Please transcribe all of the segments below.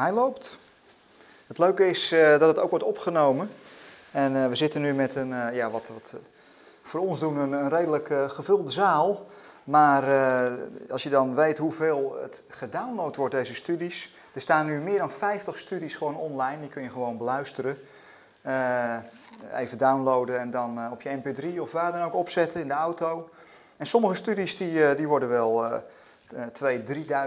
Hij loopt. Het leuke is uh, dat het ook wordt opgenomen. En uh, we zitten nu met een, uh, ja, wat, wat voor ons doen, een, een redelijk gevulde zaal. Maar als je dan weet hoeveel het gedownload wordt, deze studies. Er staan nu meer dan 50 studies gewoon online, die kun je gewoon beluisteren. even downloaden en dan op je mp3 of waar dan ook opzetten in de auto. En sommige studies die, die worden wel 2.000,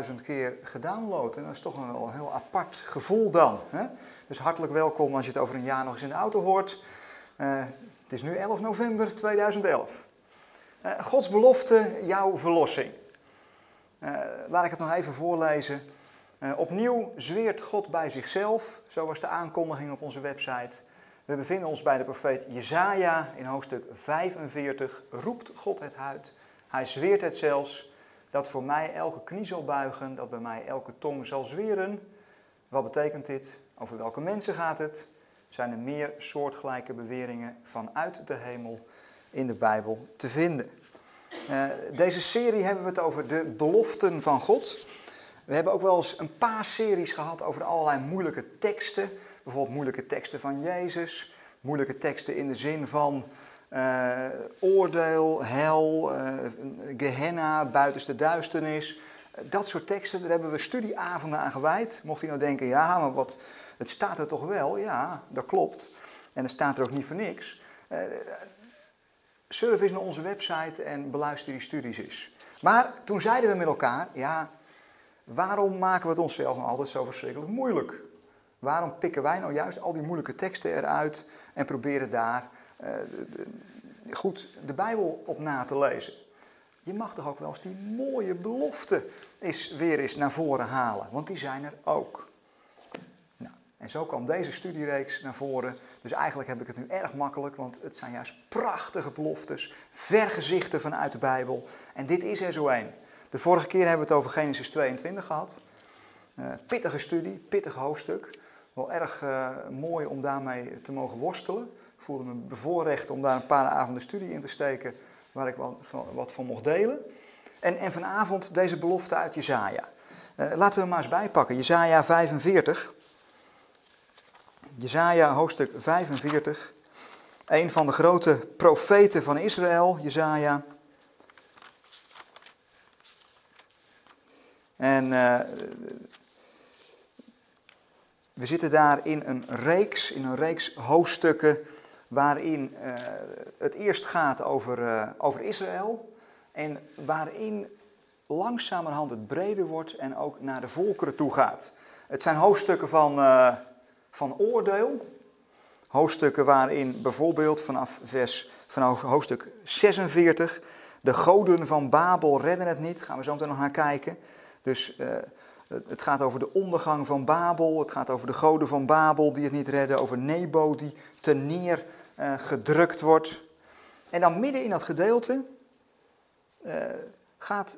3.000 keer gedownload. En dat is toch een, heel apart gevoel dan. Hè? Dus hartelijk welkom als je het over een jaar nog eens in de auto hoort. Uh, het is nu 11 november 2011. Uh, eh, Gods belofte, jouw verlossing. Laat ik het nog even voorlezen. opnieuw zweert God bij zichzelf, zo was de aankondiging op onze website. We bevinden ons bij de profeet Jezaja in hoofdstuk 45. Roept God het uit. Hij zweert het zelfs dat voor mij elke knie zal buigen, dat bij mij elke tong zal zweren. Wat betekent dit? Over welke mensen gaat het? Zijn er meer soortgelijke beweringen vanuit de hemel in de Bijbel te vinden? Uh, deze serie hebben we het over de beloften van God. We hebben ook wel eens een paar series gehad over allerlei moeilijke teksten. Bijvoorbeeld moeilijke teksten van Jezus, moeilijke teksten in de zin van uh, oordeel, hel, uh, Gehenna, buitenste duisternis. dat soort teksten, daar hebben we studieavonden aan gewijd. Mocht je nou denken, ja, maar wat, het staat er toch wel? Ja, dat klopt. En het staat er ook niet voor niks. Surf eens naar onze website en beluister die studies eens. Maar toen zeiden we met elkaar, ja, waarom maken we het onszelf nou altijd zo verschrikkelijk moeilijk? Waarom pikken wij nou juist al die moeilijke teksten eruit en proberen daar goed de Bijbel op na te lezen. Je mag toch ook wel eens die mooie beloften eens weer eens naar voren halen, want die zijn er ook. Nou, en zo kwam deze studiereeks naar voren. Dus eigenlijk heb ik het nu erg makkelijk, want het zijn juist prachtige beloftes, vergezichten vanuit de Bijbel. En dit is er zo een. De vorige keer hebben we het over Genesis 22 gehad. Uh, pittige studie, pittig hoofdstuk. Wel erg uh, mooi om daarmee te mogen worstelen voelde me bevoorrecht om daar een paar avonden studie in te steken waar ik wat van, wat mocht delen. En, en vanavond deze belofte uit Jezaja. Uh, laten we hem maar eens bijpakken. Jezaja 45. Jezaja hoofdstuk 45. Een van de grote profeten van Israël, Jezaja. En uh, we zitten daar in een reeks, in een reeks hoofdstukken waarin uh, het eerst gaat over, uh, over Israël en waarin langzamerhand het breder wordt en ook naar de volkeren toe gaat. Het zijn hoofdstukken van, uh, van oordeel, hoofdstukken waarin bijvoorbeeld vanaf, vers, vanaf hoofdstuk 46 de goden van Babel redden het niet, gaan we zo meteen nog naar kijken. Dus het gaat over de ondergang van Babel, het gaat over de goden van Babel die het niet redden, over Nebo die ten neer uh, gedrukt wordt. En dan midden in dat gedeelte uh, gaat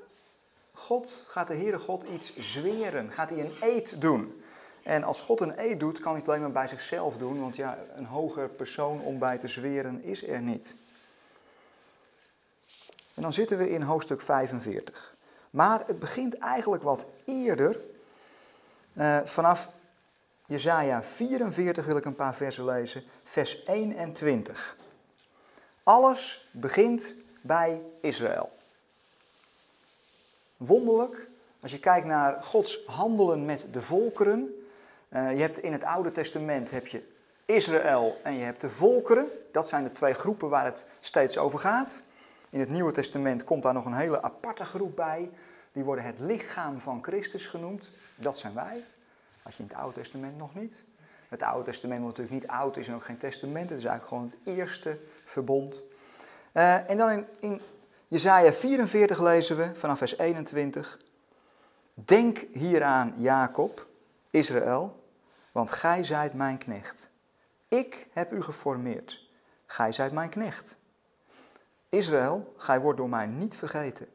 God, gaat de Heere God iets zweren, gaat hij een eed doen. En als God een eed doet, kan hij het alleen maar bij zichzelf doen, want ja, een hoger persoon om bij te zweren is er niet. En dan zitten we in hoofdstuk 45. Maar het begint eigenlijk wat eerder, uh, vanaf Jezaja 44 wil ik een paar versen lezen, vers 21. Alles begint bij Israël. Wonderlijk, als je kijkt naar Gods handelen met de volkeren. Uh, je hebt in het Oude Testament heb je Israël en je hebt de volkeren. Dat zijn de twee groepen waar het steeds over gaat. In het Nieuwe Testament komt daar nog een hele aparte groep bij. Die worden het lichaam van Christus genoemd. Dat zijn wij. Had je in het Oude Testament nog niet. Het Oude Testament, wat natuurlijk niet oud is en ook geen testament, het is eigenlijk gewoon het eerste verbond. Uh, en dan in, in Jezaja 44 lezen we vanaf vers 21. Denk hieraan, Jacob, Israël, want gij zijt mijn knecht. Ik heb u geformeerd. Gij zijt mijn knecht. Israël, gij wordt door mij niet vergeten.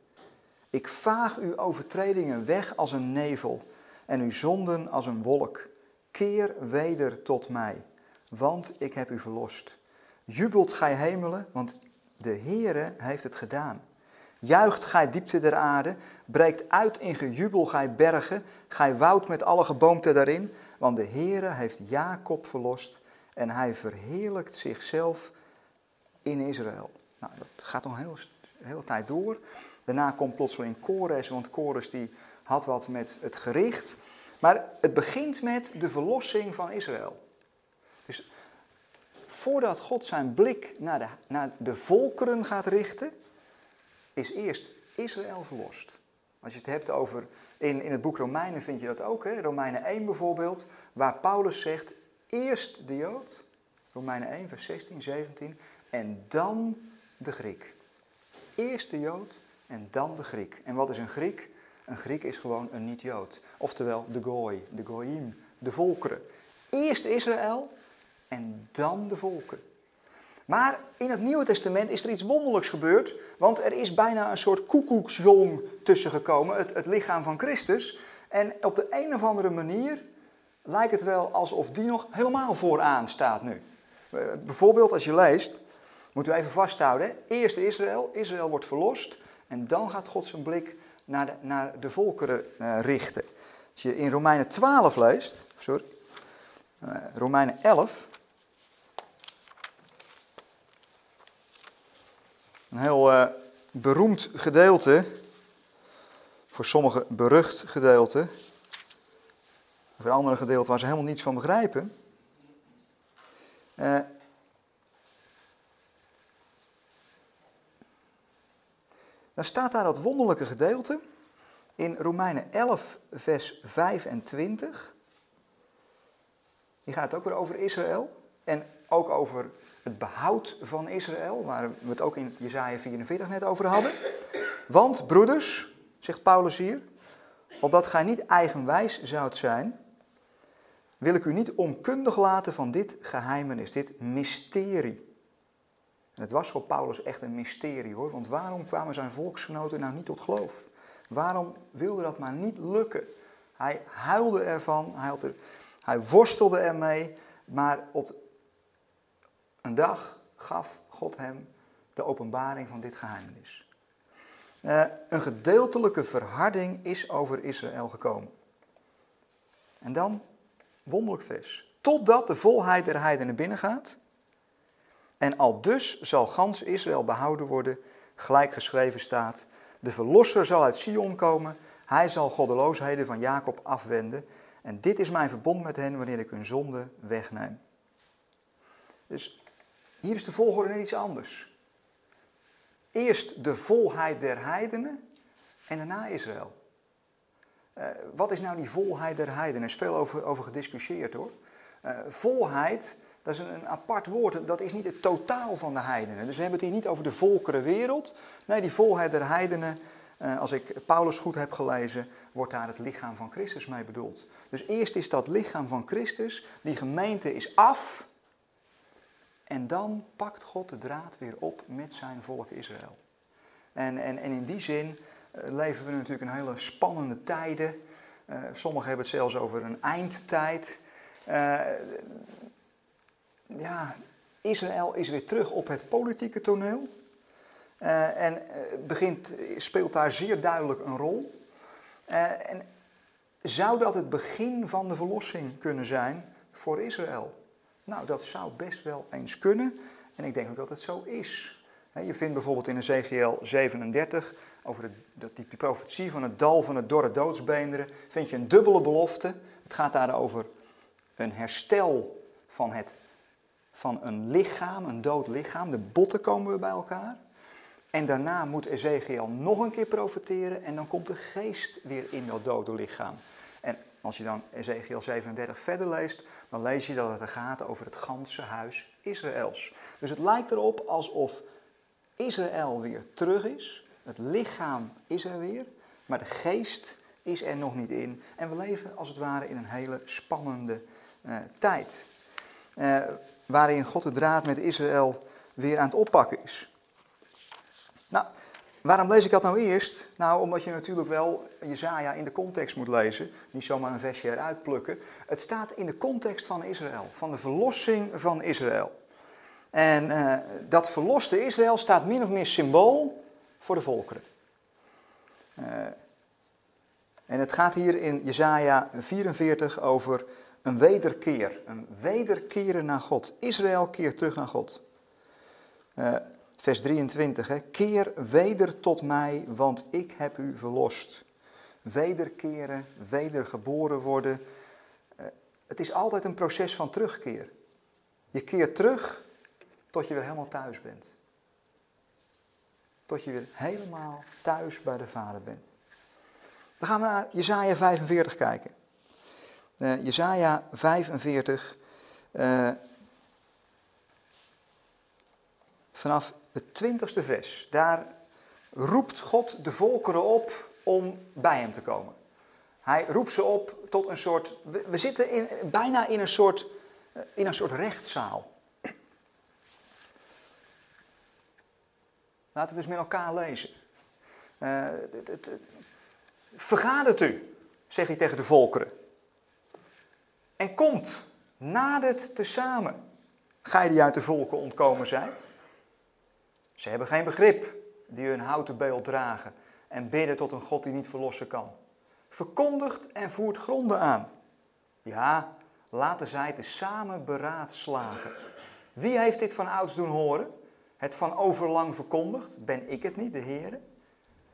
Ik vaag uw overtredingen weg als een nevel en uw zonden als een wolk. Keer weder tot mij, want ik heb u verlost. Jubelt gij hemelen, want de Heere heeft het gedaan. Juicht gij diepte der aarde, breekt uit in gejubel gij bergen, gij woud met alle geboomte daarin, want de Heere heeft Jacob verlost en hij verheerlijkt zichzelf in Israël. Nou, dat gaat nog hele, hele tijd door. Daarna komt plotseling Kores, want Kores die had wat met het gericht. Maar het begint met de verlossing van Israël. Dus voordat God zijn blik naar de, naar de volkeren gaat richten, is eerst Israël verlost. Als je het hebt over, in, in het boek Romeinen vind je dat ook, hè? Romeinen 1 bijvoorbeeld, waar Paulus zegt, eerst de Jood, Romeinen 1 vers 16, 17, en dan de Griek. Eerst de Jood en dan de Griek. En wat is een Griek? Een Griek is gewoon een niet-Jood. Oftewel de Gooi, de Goyim, de volkeren. Eerst Israël en dan de volken. Maar in het Nieuwe Testament is er iets wonderlijks gebeurd, want er is bijna een soort koekoeksjong tussen gekomen, het, het lichaam van Christus. En op de een of andere manier lijkt het wel alsof die nog helemaal vooraan staat nu. Eh, bijvoorbeeld als je leest, moet u even vasthouden, eerst Israël, Israël wordt verlost en dan gaat God zijn blik naar de, naar de volkeren uh, richten. Als je in Romeinen 12 leest, sorry, uh, Romeinen 11, Een heel uh, beroemd gedeelte, voor sommigen berucht gedeelte, voor andere gedeelte waar ze helemaal niets van begrijpen. Uh, dan staat daar dat wonderlijke gedeelte in Romeinen 11, vers 25. Die gaat ook weer over Israël en ook over het behoud van Israël, waar we het ook in Jezaja 44 net over hadden. Want, broeders, zegt Paulus hier, opdat gij niet eigenwijs zoudt zijn, wil ik u niet onkundig laten van dit geheimenis, dit mysterie. En het was voor Paulus echt een mysterie hoor, want waarom kwamen zijn volksgenoten nou niet tot geloof? Waarom wilde dat maar niet lukken? Hij huilde ervan, hij, er, hij worstelde ermee, maar op een dag gaf God hem de openbaring van dit geheimenis. Uh, een gedeeltelijke verharding is over Israël gekomen. En dan, wonderlijk vers, totdat de volheid der heidenen binnengaat. En al dus zal gans Israël behouden worden, gelijk geschreven staat. De verlosser zal uit Sion komen, hij zal goddeloosheden van Jacob afwenden. En dit is mijn verbond met hen wanneer ik hun zonde wegneem. Dus hier is de volgorde net iets anders. Eerst de volheid der heidenen en daarna Israël. Uh, wat is nou die volheid der heidenen? Er is veel over, over gediscussieerd hoor. Uh, volheid, dat is een, apart woord, dat is niet het totaal van de heidenen. Dus we hebben het hier niet over de volkerenwereld. Nee, die volheid der heidenen, uh, als ik Paulus goed heb gelezen, wordt daar het lichaam van Christus mee bedoeld. Dus eerst is dat lichaam van Christus, die gemeente is af en dan pakt God de draad weer op met zijn volk Israël. En, en, en in die zin uh, leven we natuurlijk een hele spannende tijden. Uh, sommigen hebben het zelfs over een eindtijd. Uh, ja, Israël is weer terug op het politieke toneel. en begint, speelt daar zeer duidelijk een rol. en zou dat het begin van de verlossing kunnen zijn voor Israël? Nou, dat zou best wel eens kunnen. En ik denk ook dat het zo is. Je vindt bijvoorbeeld in Ezekiel 37, over de, die, die profetie van het dal van het dorre doodsbeenderen, vind je een dubbele belofte. Het gaat daar over een herstel van, het, van een lichaam, een dood lichaam. De botten komen weer bij elkaar. En daarna moet Ezekiel nog een keer profeteren en dan komt de geest weer in dat dode lichaam. En als je dan Ezekiel 37 verder leest, dan lees je dat het gaat over het ganse huis Israëls. Dus het lijkt erop alsof Israël weer terug is. Het lichaam is er weer, maar de geest is er nog niet in. En we leven als het ware in een hele spannende uh, tijd. Uh, waarin God de draad met Israël weer aan het oppakken is. Nou, Waarom lees ik dat nou eerst? Nou, omdat je natuurlijk wel Jezaja in de context moet lezen. Niet zomaar een versje eruit plukken. Het staat in de context van Israël, van de verlossing van Israël. En uh, dat verloste Israël staat min of meer symbool voor de volkeren. en het gaat hier in Jesaja 44 over een wederkeer. Een wederkeren naar God. Israël keert terug naar God. Uh, vers 23. Hè. Keer weder tot mij, want ik heb u verlost. Wederkeren, wedergeboren worden. Uh, het is altijd een proces van terugkeer. Je keert terug tot je weer helemaal thuis bent. Tot je weer helemaal thuis bij de Vader bent. Dan gaan we naar Jesaja 45 kijken. Uh, Jesaja 45, uh, vanaf het twintigste vers. Daar roept God de volkeren op om bij hem te komen. Hij roept ze op tot een soort, we, zitten in, bijna in een soort, eh, in een soort rechtszaal. Laten we dus met elkaar lezen. Het, vergadert u, zegt hij tegen de volkeren. En komt, nadert tezamen. Gij die uit de volken ontkomen zijt. Ze hebben geen begrip die hun houten beeld dragen en bidden tot een God die niet verlossen kan. Verkondigt en voert gronden aan. Ja, laten zij tezamen beraadslagen. Wie heeft dit van ouds doen horen? Het van overlang verkondigd? Ben ik het niet, de Heer?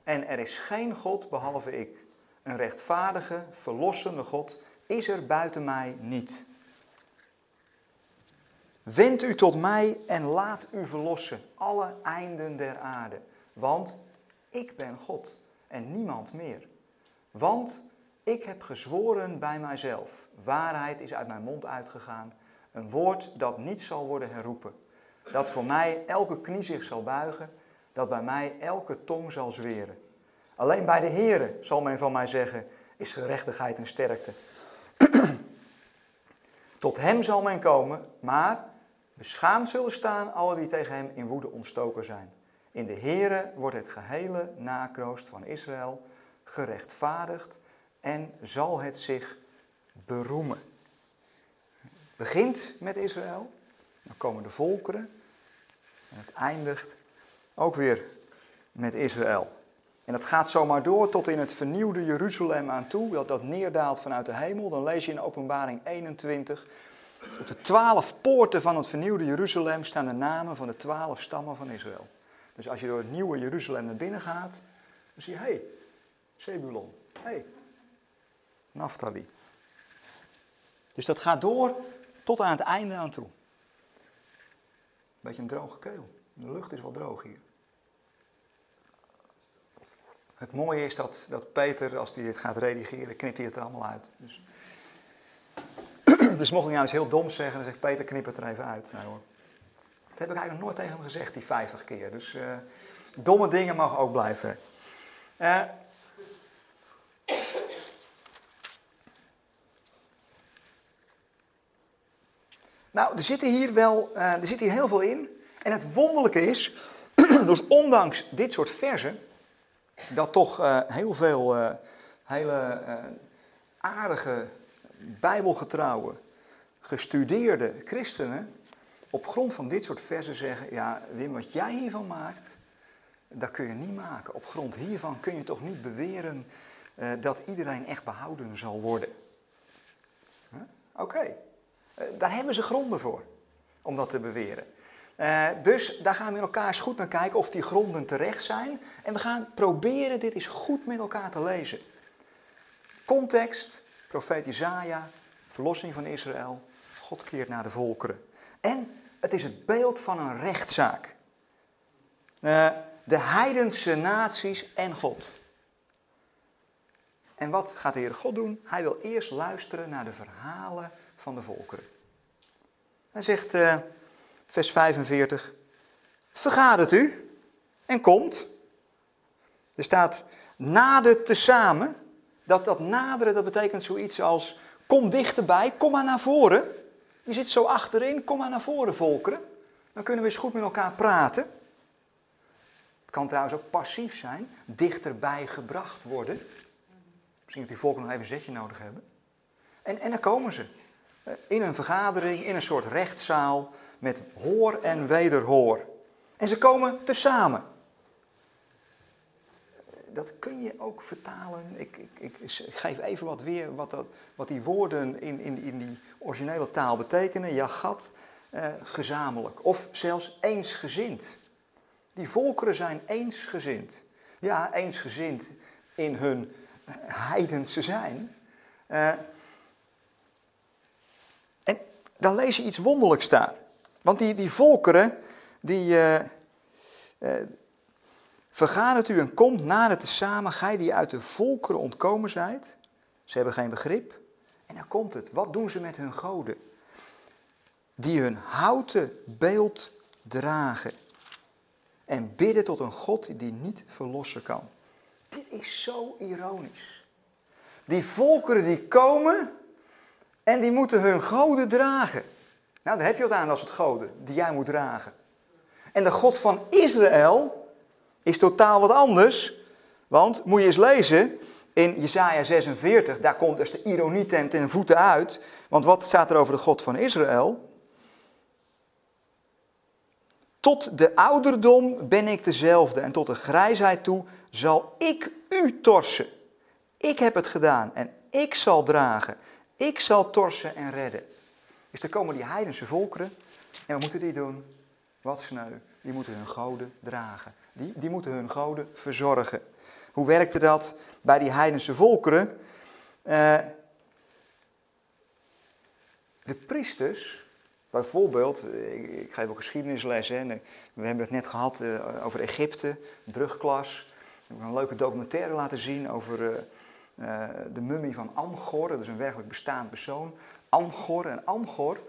En er is geen God behalve ik. Een rechtvaardige, verlossende God is er buiten mij niet. Wend u tot mij en laat u verlossen, alle einden der aarde. Want ik ben God en niemand meer. Want ik heb gezworen bij mijzelf, waarheid is uit mijn mond uitgegaan, een woord dat niet zal worden herroepen. Dat voor mij elke knie zich zal buigen, dat bij mij elke tong zal zweren. Alleen bij de Heere zal men van mij zeggen, is gerechtigheid en sterkte. Tot hem zal men komen, maar beschaamd zullen staan alle die tegen hem in woede ontstoken zijn. In de Heere wordt het gehele nakroost van Israël gerechtvaardigd en zal het zich beroemen. Het begint met Israël, dan komen de volkeren en het eindigt ook weer met Israël. En dat gaat zomaar door tot in het vernieuwde Jeruzalem aan toe, dat dat neerdaalt vanuit de hemel. Dan lees je in Openbaring 21. Op de twaalf poorten van het vernieuwde Jeruzalem staan de namen van de twaalf stammen van Israël. Dus als je door het nieuwe Jeruzalem naar binnen gaat, dan zie je, hé, hey, Zebulon, hé, hey, Naphtali. Dus dat gaat door tot aan het einde aan toe. Beetje een droge keel. De lucht is wel droog hier. Het mooie is dat, dat Peter, als hij dit gaat redigeren, knipt hij het er allemaal uit. Dus, dus mocht ik nou eens heel dom zeggen, dan zegt Peter, knip het er even uit. Nou, hoor. Dat heb ik eigenlijk nog nooit tegen hem gezegd, die 50 keer. Dus uh, domme dingen mogen ook blijven. Uh, nou, er zit hier wel uh, er zit hier heel veel in. En het wonderlijke is, dus ondanks dit soort versen, dat toch uh, heel veel uh, hele uh, aardige, bijbelgetrouwe, gestudeerde christenen op grond van dit soort versen zeggen: Ja, Wim, wat jij hiervan maakt, dat kun je niet maken. Op grond hiervan kun je toch niet beweren dat iedereen echt behouden zal worden. Oké, daar hebben ze gronden voor om dat te beweren. Uh, dus daar gaan we met elkaar eens goed naar kijken of die gronden terecht zijn. En we gaan proberen dit eens goed met elkaar te lezen. Context, profeet Isaiah, verlossing van Israël, God keert naar de volkeren. En het is het beeld van een rechtszaak. Uh, de heidense naties en God. En wat gaat de Heer God doen? Hij wil eerst luisteren naar de verhalen van de volkeren. Hij zegt... Uh, vers 45. Vergadert u en komt. Er staat nader tezamen. Dat, dat naderen, dat betekent zoiets als kom dichterbij, kom maar naar voren. Je zit zo achterin, kom maar naar voren volkeren. Dan kunnen we eens goed met elkaar praten. Het kan trouwens ook passief zijn, dichterbij gebracht worden. Misschien dat die volken nog even een zetje nodig hebben. En, en dan komen ze. In een vergadering, in een soort rechtszaal met hoor en wederhoor. En ze komen tezamen. dat kun je ook vertalen. Ik, ik, ik, geef even wat weer wat, dat, wat die woorden in, in, in die originele taal betekenen. Jagat, uh, gezamenlijk. Of zelfs eensgezind. Die volkeren zijn eensgezind. Ja, eensgezind in hun heidense zijn. Uh, en dan lees je iets wonderlijks daar. Want die, die volkeren, die... Uh, Vergaan het u en komt na het samen, gij die uit de volkeren ontkomen zijt. Ze hebben geen begrip. En dan komt het. Wat doen ze met hun goden? Die hun houten beeld dragen. En bidden tot een God die niet verlossen kan. Dit is zo ironisch. Die volkeren die komen en die moeten hun goden dragen. Nou, daar heb je wat aan als het goden die jij moet dragen. En de God van Israël, is totaal wat anders. Want, moet je eens lezen, in Jesaja 46, daar komt dus de ironie ten, ten voeten uit. Want wat staat er over de God van Israël? Tot de ouderdom ben ik dezelfde en tot de grijsheid toe zal ik u torsen. Ik heb het gedaan en ik zal dragen. Ik zal torsen en redden. Dus er komen die heidense volkeren en wat moeten die doen? Wat sneu, die moeten hun goden dragen. Die, die moeten hun goden verzorgen. Hoe werkte dat bij die heidense volkeren? Uh, de priesters, bijvoorbeeld, ik, geef ook geschiedenisles, hè, we hebben het net gehad uh, over Egypte, brugklas. Ik heb een leuke documentaire laten zien over de mummie van Angor, dat is een werkelijk bestaand persoon. Angor, en Angor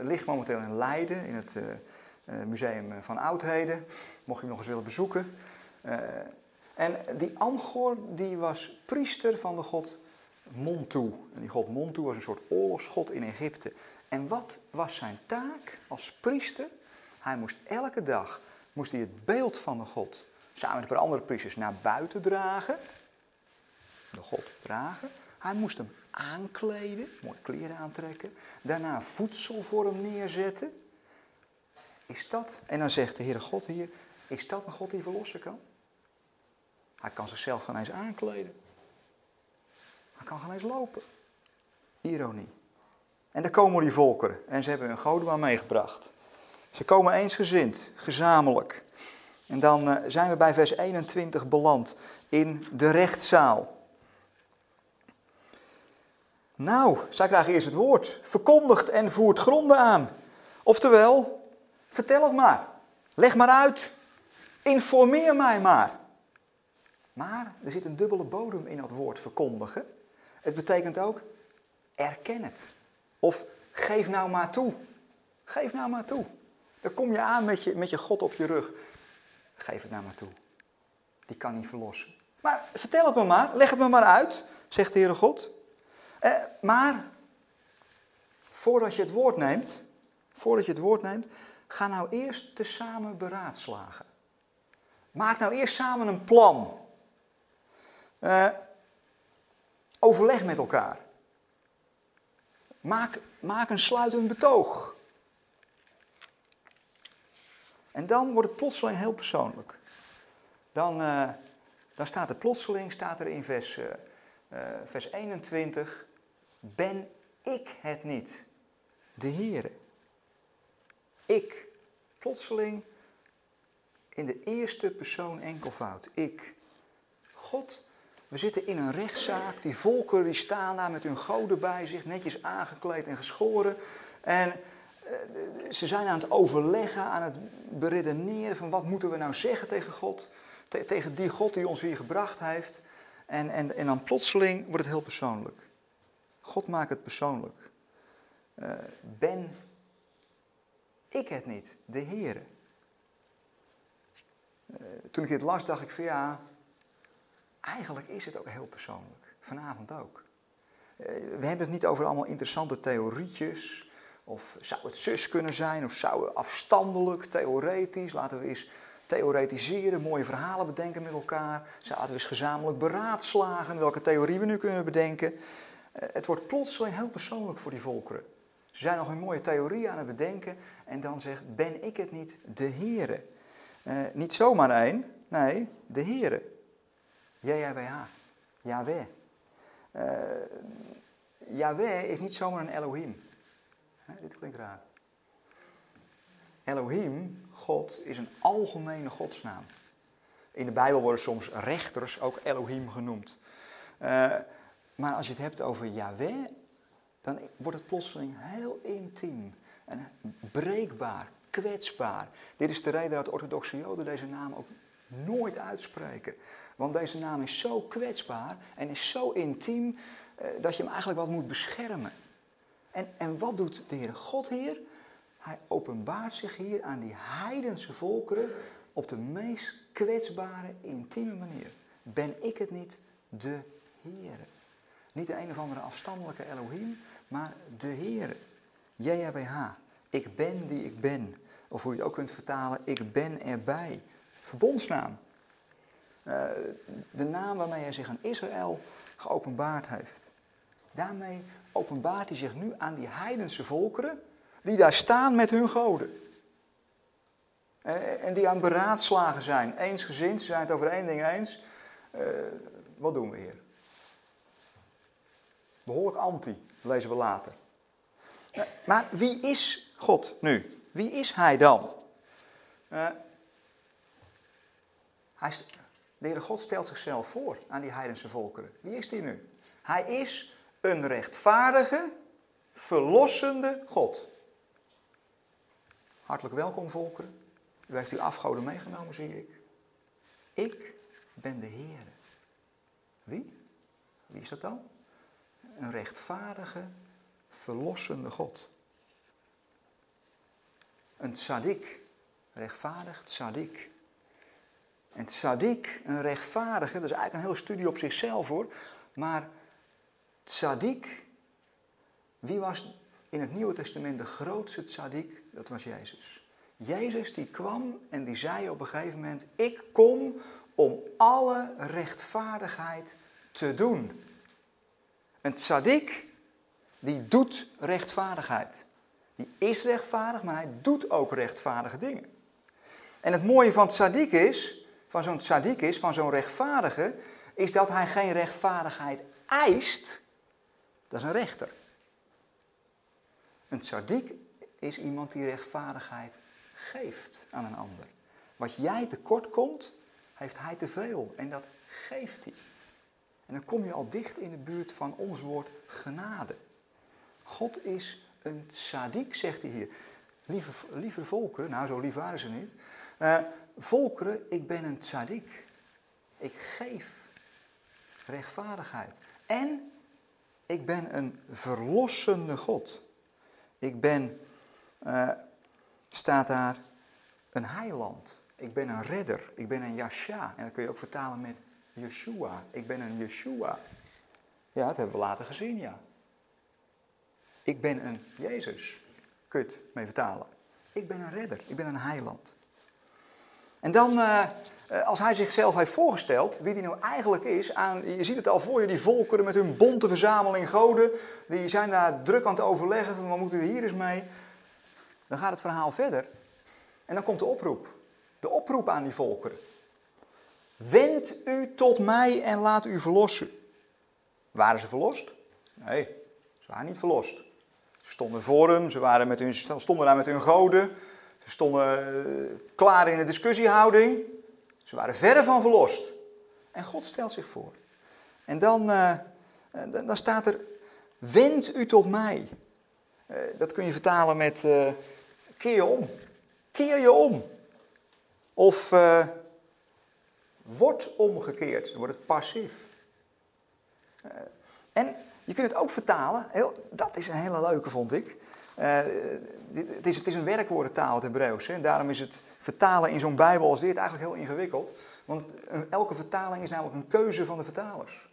ligt momenteel in Leiden, in het uh, Museum van Oudheden, mocht je hem nog eens willen bezoeken. En die Angor die was priester van de god Montu. En die god Montu was een soort oorlogsgod in Egypte. En wat was zijn taak als priester? Hij moest elke dag moest hij het beeld van de god samen met een paar andere priesters naar buiten dragen. De god dragen. Hij moest hem aankleden, mooie kleren aantrekken. Daarna voedsel voor hem neerzetten. Is dat, en dan zegt de Heere God hier, is dat een God die verlossen kan? Hij kan zichzelf geen eens aankleden. Hij kan geen eens lopen. Ironie. En daar komen die volkeren en ze hebben hun goden meegebracht. Ze komen eensgezind, gezamenlijk. En dan uh, zijn we bij vers 21 beland in de rechtszaal. Nou, zij krijgen eerst het woord. Verkondigt en voert gronden aan. Oftewel, Vertel het maar. Leg maar uit. Informeer mij maar. Maar er zit een dubbele bodem in dat woord verkondigen. Het betekent ook erken het. Of geef nou maar toe. Geef nou maar toe. Dan kom je aan met je, met je God op je rug. Geef het nou maar toe. Die kan niet verlossen. Maar vertel het me maar. Leg het me maar uit, zegt de Heere God. Eh, maar voordat je het woord neemt, voordat je het woord neemt, Ga nou eerst tezamen beraadslagen. Maak nou eerst samen een plan. Uh, overleg met elkaar. Maak, maak een sluitend betoog. En dan wordt het plotseling heel persoonlijk. Dan, uh, dan staat er plotseling, staat er in vers, uh, vers 21, ben ik het niet, de Heere. Ik. Plotseling in de eerste persoon enkelvoud. Ik. God, we zitten in een rechtszaak. Die volkeren die staan daar met hun goden bij zich, netjes aangekleed en geschoren. En eh, ze zijn aan het overleggen, aan het beredeneren van wat moeten we nou zeggen tegen God. tegen die God die ons hier gebracht heeft. En, en, en dan plotseling wordt het heel persoonlijk. God maakt het persoonlijk. Uh, ben ik het niet, de Heere. Uh, toen ik dit las, dacht ik van ja, eigenlijk is het ook heel persoonlijk. Vanavond ook. Uh, we hebben het niet over allemaal interessante theorietjes. Of zou het zus kunnen zijn, of zou het afstandelijk, theoretisch. Laten we eens theoretiseren, mooie verhalen bedenken met elkaar. Zouden we eens gezamenlijk beraadslagen welke theorie we nu kunnen bedenken. Het wordt plotseling heel persoonlijk voor die volkeren. Ze zijn nog een mooie theorie aan het bedenken en dan zegt, ben ik het niet, de Heere? Uh, niet zomaar één, nee, de Heere. JHWH. Yahweh. Uh, Yahweh is niet zomaar een Elohim. dit klinkt raar. Elohim, God, is een algemene godsnaam. In de Bijbel worden soms rechters ook Elohim genoemd. Uh, maar als je het hebt over Yahweh, dan wordt het plotseling heel intiem en breekbaar, kwetsbaar. Dit is de reden dat orthodoxe Joden deze naam ook nooit uitspreken. Want deze naam is zo kwetsbaar en is zo intiem eh, dat je hem eigenlijk wat moet beschermen. En, en wat doet de Heere God hier? Hij openbaart zich hier aan die heidense volkeren op de meest kwetsbare, intieme manier. Ben ik het niet, de Heere? Niet de een of andere afstandelijke Elohim, maar de Heere. JHWH. Ik ben die ik ben. Of hoe je het ook kunt vertalen, ik ben erbij. Verbondsnaam. Uh, de naam waarmee hij zich aan Israël geopenbaard heeft. Daarmee openbaart hij zich nu aan die heidense volkeren die daar staan met hun goden. En, die aan beraadslagen zijn, eensgezind, ze zijn het over één ding eens. Uh, wat doen we hier? Behoorlijk anti, lezen we later. Maar wie is God nu? Wie is hij dan? Uh, hij, de Heere God stelt zichzelf voor aan die heidense volkeren. Wie is hij nu? Hij is een rechtvaardige, verlossende God. Hartelijk welkom, volkeren. U heeft uw afgoden meegenomen, zie ik. Ik ben de Heer. Wie? Wie is dat dan? Een rechtvaardige, verlossende God. Een tzadik, rechtvaardig tzadik. En tzadik, een rechtvaardige, dat is eigenlijk een hele studie op zichzelf hoor. Maar tzadik, wie was in het Nieuwe Testament de grootste tzadik? Dat was Jezus. Jezus die kwam en die zei op een gegeven moment, ik kom om alle rechtvaardigheid te doen. Een tzadik, die doet rechtvaardigheid. Die is rechtvaardig, maar hij doet ook rechtvaardige dingen. En het mooie van tzadik is, van zo'n tzadik is, van zo'n rechtvaardige, is dat hij geen rechtvaardigheid eist. Dat is een rechter. Een tzadik is iemand die rechtvaardigheid geeft aan een ander. Wat jij tekort komt, heeft hij te veel en dat geeft hij. En dan kom je al dicht in de buurt van ons woord genade. God is een tzaddik, zegt hij hier. Lieve, lieve volkeren, nou zo lief waren ze niet. Uh, volkeren, ik ben een tzaddik. Ik geef rechtvaardigheid. En ik ben een verlossende God. Ik ben, uh, staat daar, een heiland. Ik ben een redder. Ik ben een Yasha. En dat kun je ook vertalen met Yeshua. Ik ben een Yeshua. Ja, dat hebben we later gezien, ja. Ik ben een Jezus. Het mee vertalen. Ik ben een redder. Ik ben een heiland. En dan, uh, als hij zichzelf heeft voorgesteld, wie hij nou eigenlijk is, aan, je ziet het al voor je, die volkeren met hun bonte verzameling goden, die zijn daar druk aan het overleggen van wat moeten we hier eens mee. Dan gaat het verhaal verder. En dan komt de oproep. De oproep aan die volkeren. Wend u tot mij en laat u verlossen. Waren ze verlost? Nee, ze waren niet verlost. Ze stonden voor hem, ze waren met hun, stonden daar met hun goden. Ze stonden uh, klaar in de discussiehouding. Ze waren verre van verlost. En God stelt zich voor. En dan, uh, dan staat er, wend u tot mij. Dat kun je vertalen met, keer je om. Keer je om. Of wordt omgekeerd. Dan wordt het passief. en je kunt het ook vertalen, heel, dat is een hele leuke vond ik. Uh, het, is, het is een werkwoordentaal, het Hebreeuws. En daarom is het vertalen in zo'n Bijbel als dit eigenlijk heel ingewikkeld. Want elke vertaling is namelijk een keuze van de vertalers.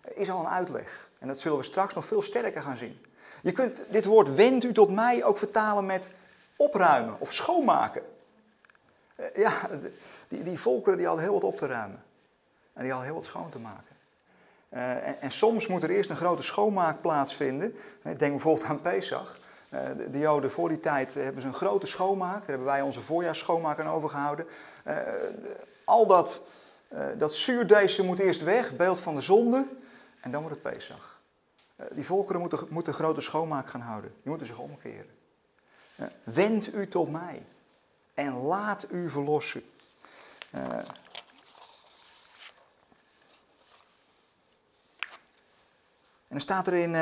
Er is al een uitleg. En dat zullen we straks nog veel sterker gaan zien. Je kunt dit woord wend u tot mij ook vertalen met opruimen of schoonmaken. Uh, ja, die, die volkeren die hadden heel wat op te ruimen. En die hadden heel wat schoon te maken. Uh, en, en, soms moet er eerst een grote schoonmaak plaatsvinden. Denk bijvoorbeeld aan Pesach. Uh, de, de, Joden voor die tijd hebben ze een grote schoonmaak. Daar hebben wij onze voorjaarsschoonmaak aan overgehouden. Al dat dat zuurdeesje moet eerst weg, beeld van de zonde, en dan wordt het Pesach. Die volkeren moeten, moeten grote schoonmaak gaan houden. Die moeten zich omkeren. Wend u tot mij en laat u verlossen. En dan staat er in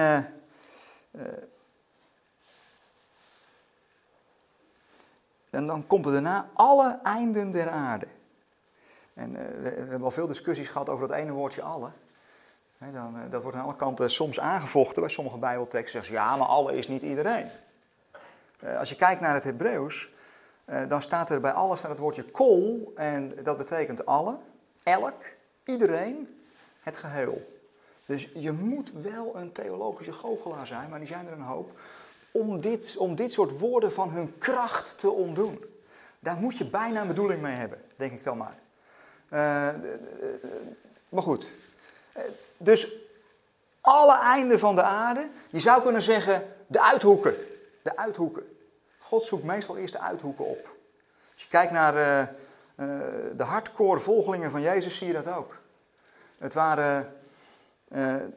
En dan komt er daarna alle einden der aarde. En uh, we, hebben al veel discussies gehad over dat ene woordje alle. dan, dat wordt aan alle kanten soms aangevochten bij sommige bijbelteksten. Zeggen ze, ja, maar alle is niet iedereen. Als je kijkt naar het Hebreeuws, dan staat er bij alle staat het woordje kol. En dat betekent alle, elk, iedereen, het geheel. Dus je moet wel een theologische goochelaar zijn, maar die zijn er een hoop om dit, om dit soort woorden van hun kracht te ontdoen. Daar moet je bijna een bedoeling mee hebben, denk ik dan maar. Uh, maar goed. Dus alle einden van de aarde, je zou kunnen zeggen de uithoeken. De uithoeken. God zoekt meestal eerst de uithoeken op. Als je kijkt naar uh, uh, de hardcore volgelingen van Jezus, zie je dat ook. Het waren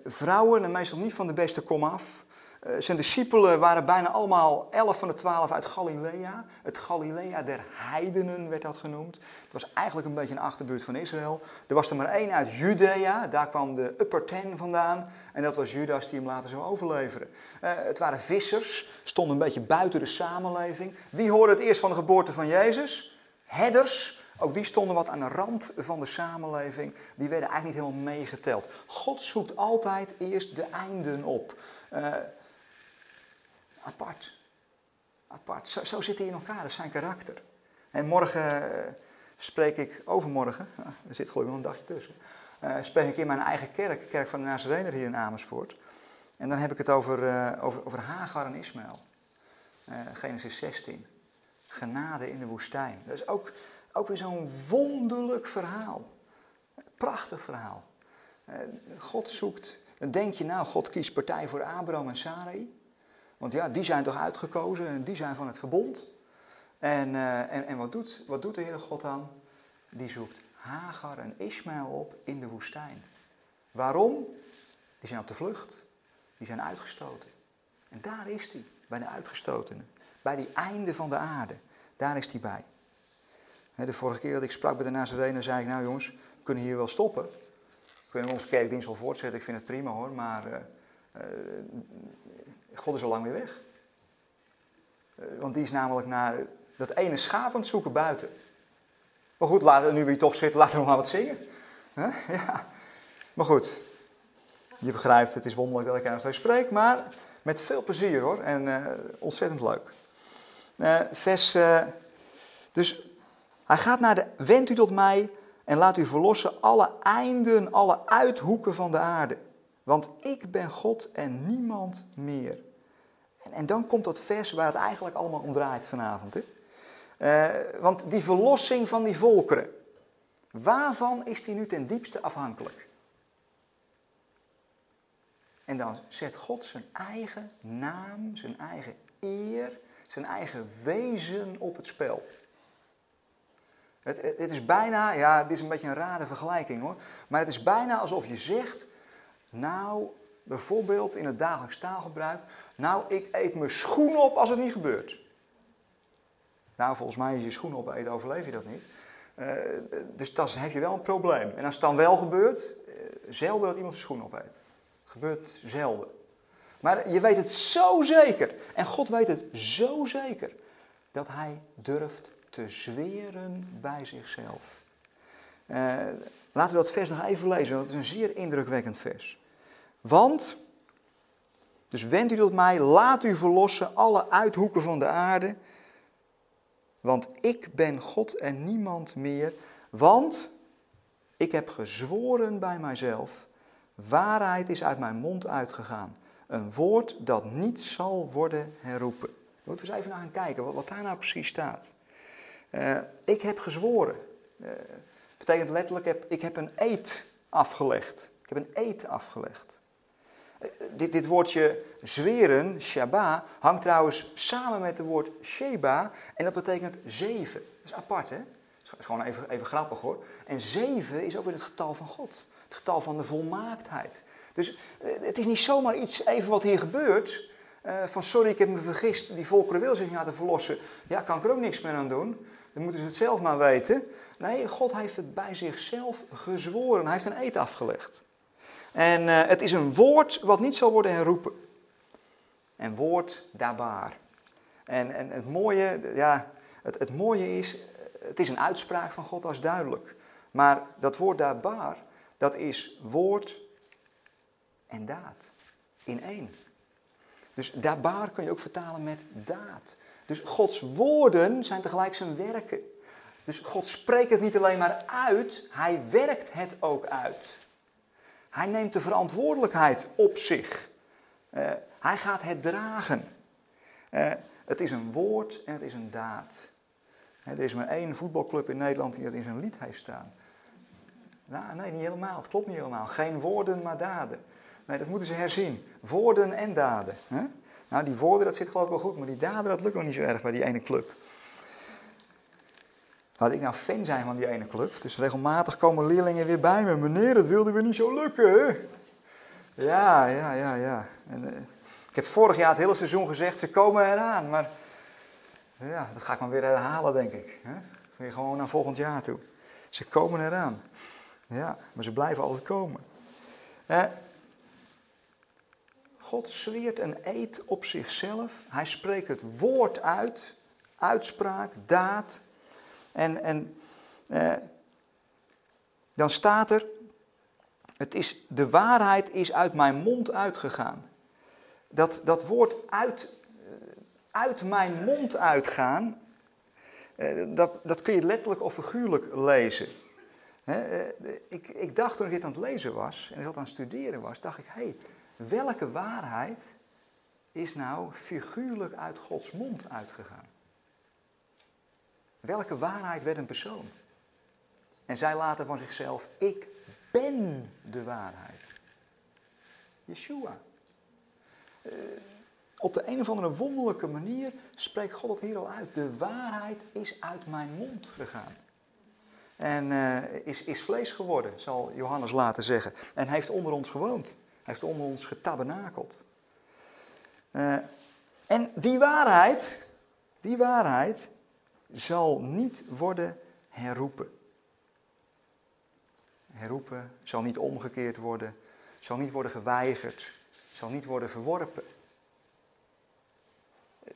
vrouwen, en meestal niet van de beste kom af. Uh, zijn discipelen waren bijna allemaal elf van de twaalf uit Galilea. Het Galilea der heidenen werd dat genoemd. Het was eigenlijk een beetje een achterbuurt van Israël. Er was er maar één uit Judea, daar kwam de upper ten vandaan. En dat was Judas die hem later zou overleveren. Uh, het waren vissers, stonden een beetje buiten de samenleving. Wie hoorde het eerst van de geboorte van Jezus? Herders. Ook die stonden wat aan de rand van de samenleving. Die werden eigenlijk niet helemaal meegeteld. God zoekt altijd eerst de einden op. Uh, Apart. Apart. Zo, zo zit hij in elkaar, dat is zijn karakter. En morgen uh, spreek ik, overmorgen, er zit gewoon een dagje tussen, uh, spreek ik in mijn eigen kerk, kerk van de Nazarener hier in Amersfoort. En dan heb ik het over, uh, over, over Hagar en Ismaël. Genesis 16. Genade in de woestijn. Dat is ook, ook weer zo'n wonderlijk verhaal. Prachtig verhaal. God zoekt, denk je nou, God kiest partij voor Abraham en Sarai. Want ja, die zijn toch uitgekozen en die zijn van het verbond. En, uh, en, en wat, doet, wat doet de Heere God dan? Die zoekt Hagar en Ismaël op in de woestijn. Waarom? Die zijn op de vlucht. Die zijn uitgestoten. En daar is hij, bij de uitgestotenen. Bij die einde van de aarde. Daar is hij bij. De vorige keer dat ik sprak bij de Nazarenen, zei ik, nou jongens, we kunnen hier wel stoppen. We kunnen onze kerkdienst wel voortzetten, ik vind het prima hoor, maar uh, uh, God is al lang weer weg. Eh, want die is namelijk naar dat ene schaap aan het zoeken buiten. Maar goed, laten, nu we hier toch zitten, laten we nog maar wat zingen. Ja. Maar goed, je begrijpt, het is wonderlijk dat ik nog steeds spreek, maar met veel plezier hoor. En uh, ontzettend leuk. Uh, vers, dus hij gaat naar de, wend u tot mij en laat u verlossen alle einden, alle uithoeken van de aarde. Want ik ben God en niemand meer. En, en dan komt dat vers waar het eigenlijk allemaal om draait vanavond. Hè? Uh, want die verlossing van die volkeren, waarvan is die nu ten diepste afhankelijk? En dan zet God zijn eigen naam, zijn eigen eer, zijn eigen wezen op het spel. Het, het, het, is bijna, ja, dit is een beetje een rare vergelijking hoor, maar het is bijna alsof je zegt, nou, bijvoorbeeld in het dagelijks taalgebruik, nou, ik eet mijn schoen op als het niet gebeurt. Nou, volgens mij is je schoen opeten, overleef je dat niet. Uh, dus dan heb je wel een probleem. En als het dan wel gebeurt, uh, zelden dat iemand zijn schoen opeet. Gebeurt zelden. Maar je weet het zo zeker, en God weet het zo zeker, dat hij durft te zweren bij zichzelf. Uh, laten we dat vers nog even lezen, want het is een zeer indrukwekkend vers. Want, dus wend u tot mij, laat u verlossen alle uithoeken van de aarde. Want ik ben God en niemand meer. Want ik heb gezworen bij mijzelf, waarheid is uit mijn mond uitgegaan. Een woord dat niet zal worden herroepen. Moeten we eens even naar gaan kijken wat, daar nou precies staat. Uh, ik heb gezworen. Uh, betekent letterlijk, ik heb, ik heb een eed afgelegd. Ik heb een eed afgelegd. Dit, dit woordje zweren, Shabbat, hangt trouwens samen met het woord Sheba en dat betekent zeven. Dat is apart, hè? Dat is gewoon even, even grappig hoor. En zeven is ook weer het getal van God. Het getal van de volmaaktheid. Dus eh, het is niet zomaar iets even wat hier gebeurt. Uh, van sorry, ik heb me vergist, die volkeren wil zich laten verlossen. Ja, kan ik er ook niks meer aan doen. Dan moeten ze het zelf maar weten. Nee, God heeft het bij zichzelf gezworen. Hij heeft een eed afgelegd. En uh, het is een woord wat niet zal worden herroepen. En woord dabaar. En, en het, mooie, ja, het, het mooie is, het is een uitspraak van God, als duidelijk. Maar dat woord dabaar, dat is woord en daad in één. Dus dabaar kun je ook vertalen met daad. Dus Gods woorden zijn tegelijk zijn werken. Dus God spreekt het niet alleen maar uit, hij werkt het ook uit. Hij neemt de verantwoordelijkheid op zich. Uh, hij gaat het dragen. Uh, het is een woord en het is een daad. er is maar één voetbalclub in Nederland die dat in zijn lied heeft staan. Nou, nee, niet helemaal. Het klopt niet helemaal. Geen woorden, maar daden. Nee, dat moeten ze herzien. Woorden en daden. Nou, die woorden, dat zit geloof ik wel goed, maar die daden, dat lukt nog niet zo erg bij die ene club. Laat ik nou fan zijn van die ene club. Dus regelmatig komen leerlingen weer bij me. Meneer, dat wilde we niet zo lukken. Ja, ja, ja, ja. En, uh, ik heb vorig jaar het hele seizoen gezegd, ze komen eraan. Maar ja, dat ga ik maar weer herhalen, denk ik. Hè? Gewoon naar volgend jaar toe. Ze komen eraan. Ja, maar ze blijven altijd komen. Eh, God zweert een eed op zichzelf. Hij spreekt het woord uit, uitspraak, daad. En, en eh, dan staat er, het is, de waarheid is uit mijn mond uitgegaan. Dat, dat woord uit, uit mijn mond uitgaan, eh, dat, dat kun je letterlijk of figuurlijk lezen. Eh, ik, ik dacht toen ik dit aan het lezen was en dat aan het studeren was, dacht ik, hé, hey, welke waarheid is nou figuurlijk uit Gods mond uitgegaan? Welke waarheid werd een persoon? En zij laten van zichzelf, ik ben de waarheid. Yeshua. Uh, op de een of andere wonderlijke manier spreekt God het hier al uit. De waarheid is uit mijn mond gegaan. En uh, is, is vlees geworden, zal Johannes later zeggen. En heeft onder ons gewoond. Heeft onder ons getabernakeld. Uh, en die waarheid, die waarheid zal niet worden herroepen. Herroepen zal niet omgekeerd worden, zal niet worden geweigerd, zal niet worden verworpen.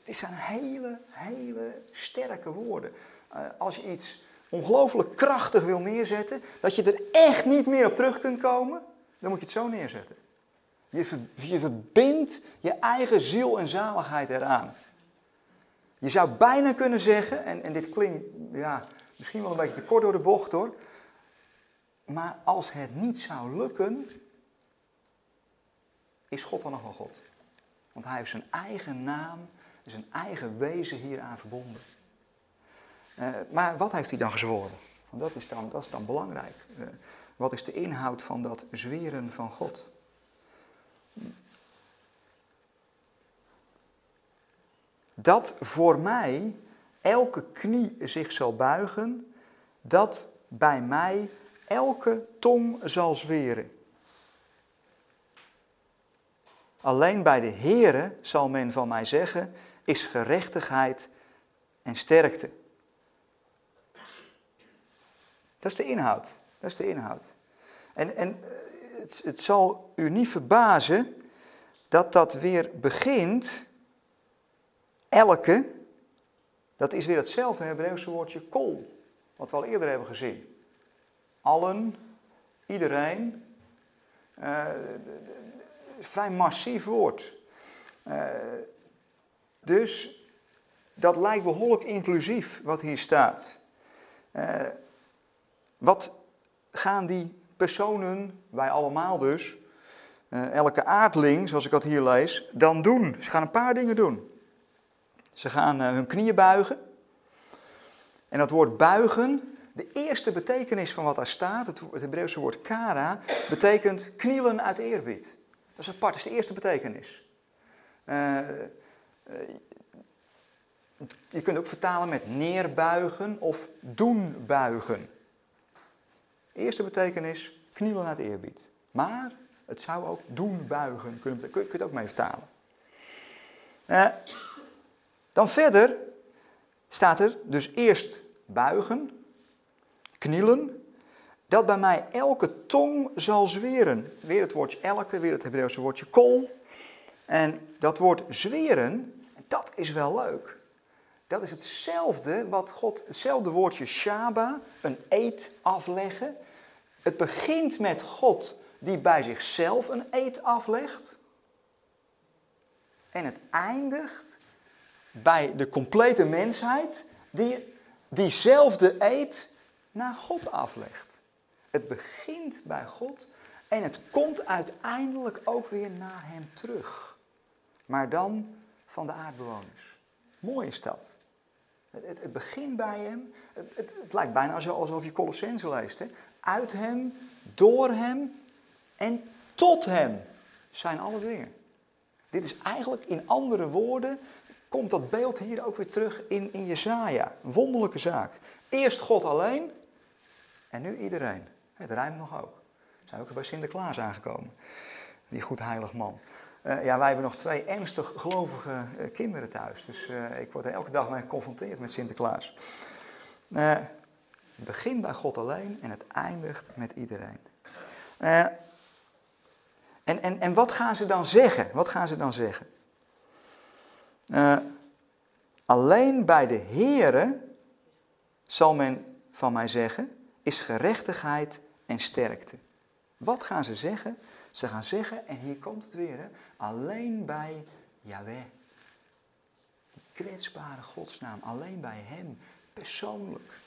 Dit zijn hele, hele sterke woorden. Uh, als je iets ongelooflijk krachtig wil neerzetten, dat je er echt niet meer op terug kunt komen, dan moet je het zo neerzetten. Je, je verbindt je eigen ziel en zaligheid eraan. Je zou bijna kunnen zeggen, en, en dit klinkt ja, misschien wel een beetje te kort door de bocht hoor, maar als het niet zou lukken, is God dan nog wel God. Want hij heeft zijn eigen naam, zijn eigen wezen hieraan verbonden. Uh, maar wat heeft hij dan gezworen? Want dat is dan, dat is dan belangrijk. Uh, wat is de inhoud van dat zweren van God? Dat voor mij elke knie zich zal buigen, dat bij mij elke tong zal zweren. Alleen bij de Heere zal men van mij zeggen, is gerechtigheid en sterkte. Dat is de inhoud. Dat is de inhoud. En, en het, het zal u niet verbazen dat dat weer begint, elke, dat is weer hetzelfde Hebreeuwse woordje kol, wat we al eerder hebben gezien. Allen, iedereen, uh, vrij massief woord. Uh, dus dat lijkt behoorlijk inclusief wat hier staat. Uh, wat gaan die personen, wij allemaal dus, elke aardling, zoals ik dat hier lees, dan doen? Ze gaan een paar dingen doen. Ze gaan uh, hun knieën buigen. En dat woord buigen, de eerste betekenis van wat daar staat, het, Hebreeuwse woord kara, betekent knielen uit eerbied. Dat is apart, dat is de eerste betekenis. Uh, je kunt ook vertalen met neerbuigen of doen buigen. Eerste betekenis, knielen het eerbied. Maar het zou ook doen buigen kunnen Kun je het ook mee vertalen. Eh, dan verder staat er dus eerst buigen, knielen, dat bij mij elke tong zal zweren. Weer het woordje elke, weer het Hebreeuwse woordje kol. En dat woord zweren, dat is wel leuk. Dat is hetzelfde wat God, hetzelfde woordje shaba, een eed afleggen. Het begint met God die bij zichzelf een eed aflegt. En het eindigt bij de complete mensheid die diezelfde eed naar God aflegt. Het begint bij God en het komt uiteindelijk ook weer naar Hem terug. Maar dan van de aardbewoners. Mooi is dat. Het, het, begint bij Hem. Het, het, lijkt bijna alsof je Colossense leest. Hè? Uit Hem, door Hem en tot Hem zijn alle dingen. Dit is eigenlijk in andere woorden, komt dat beeld hier ook weer terug in, in wonderlijke zaak. Eerst God alleen en nu iedereen. Het rijmt nog ook. We zijn ook bij Sinterklaas aangekomen. Die goed heilig man. Uh, ja, wij hebben nog twee ernstig gelovige uh, kinderen thuis. Dus uh, ik word er elke dag mee geconfronteerd met Sinterklaas. het begint bij God alleen en het eindigt met iedereen. en, en, en wat gaan ze dan zeggen? Wat gaan ze dan zeggen? Alleen bij de Here zal men van mij zeggen, is gerechtigheid en sterkte. Wat gaan ze zeggen? Ze gaan zeggen, en hier komt het weer, hè, alleen bij Yahweh. Die kwetsbare godsnaam, alleen bij Hem, persoonlijk.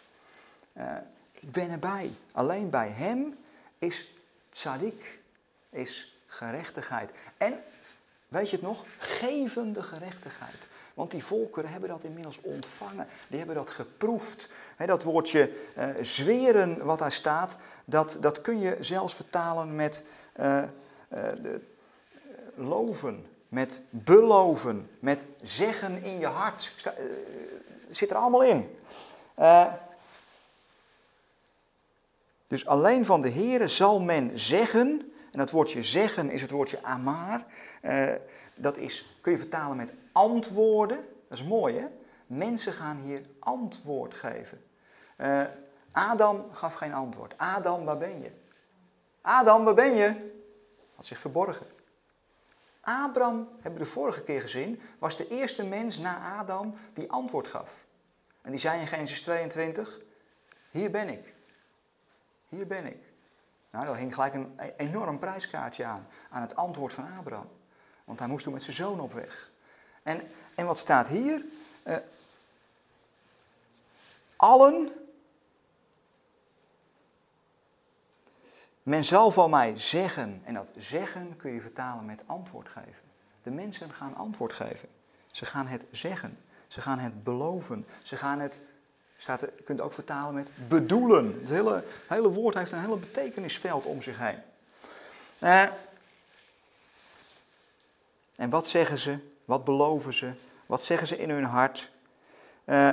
Uh, ik ben erbij. Alleen bij Hem is tzadik, is gerechtigheid. En, weet je het nog, gevende gerechtigheid. Want die volkeren hebben dat inmiddels ontvangen. Die hebben dat geproefd. dat woordje uh, zweren wat daar staat, dat, dat kun je zelfs vertalen met uh, uh, de, loven, met beloven, met zeggen in je hart. zit er allemaal in. dus alleen van de Here zal men zeggen, en dat woordje zeggen is het woordje amar. dat is, kun je vertalen met antwoorden. Dat is mooi hè? Mensen gaan hier antwoord geven. Uh, Adam gaf geen antwoord. Adam, waar ben je? Adam, waar ben je? Had zich verborgen. Abraham, hebben we de vorige keer gezien, was de eerste mens na Adam die antwoord gaf. En die zei in Genesis 22, hier ben ik. Hier ben ik. Nou, daar hing gelijk een enorm prijskaartje aan, aan het antwoord van Abraham. Want hij moest toen met zijn zoon op weg. En, en wat staat hier? Uh, allen. Men zal van mij zeggen, en dat zeggen kun je vertalen met antwoord geven. De mensen gaan antwoord geven. Ze gaan het zeggen. Ze gaan het beloven. Ze gaan het, staat je kunt ook vertalen met bedoelen. Het hele, hele woord heeft een hele betekenisveld om zich heen. Uh, en wat zeggen ze? Wat beloven ze? Wat zeggen ze in hun hart? Uh,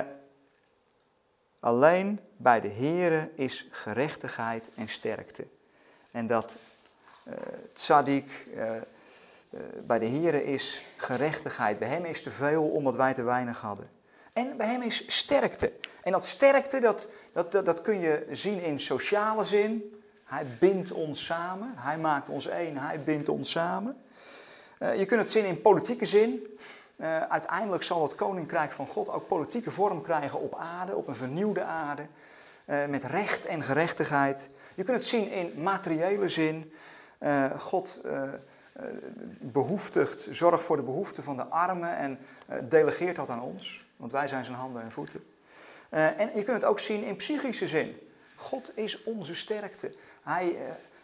alleen bij de Here is gerechtigheid en sterkte. En dat uh, bij de Here is gerechtigheid. Bij hem is te veel omdat wij te weinig hadden. En bij hem is sterkte. En dat sterkte, dat, dat, dat, dat kun je zien in sociale zin. Hij bindt ons samen. Hij maakt ons één. Hij bindt ons samen. Uh, je kunt het zien in politieke zin. Uh, uiteindelijk zal het koninkrijk van God ook politieke vorm krijgen op aarde, op een vernieuwde aarde, uh, met recht en gerechtigheid. Je kunt het zien in materiële zin. God behoeftigt, zorgt voor de behoeften van de armen en delegeert dat aan ons, want wij zijn zijn handen en voeten. en je kunt het ook zien in psychische zin. God is onze sterkte. Hij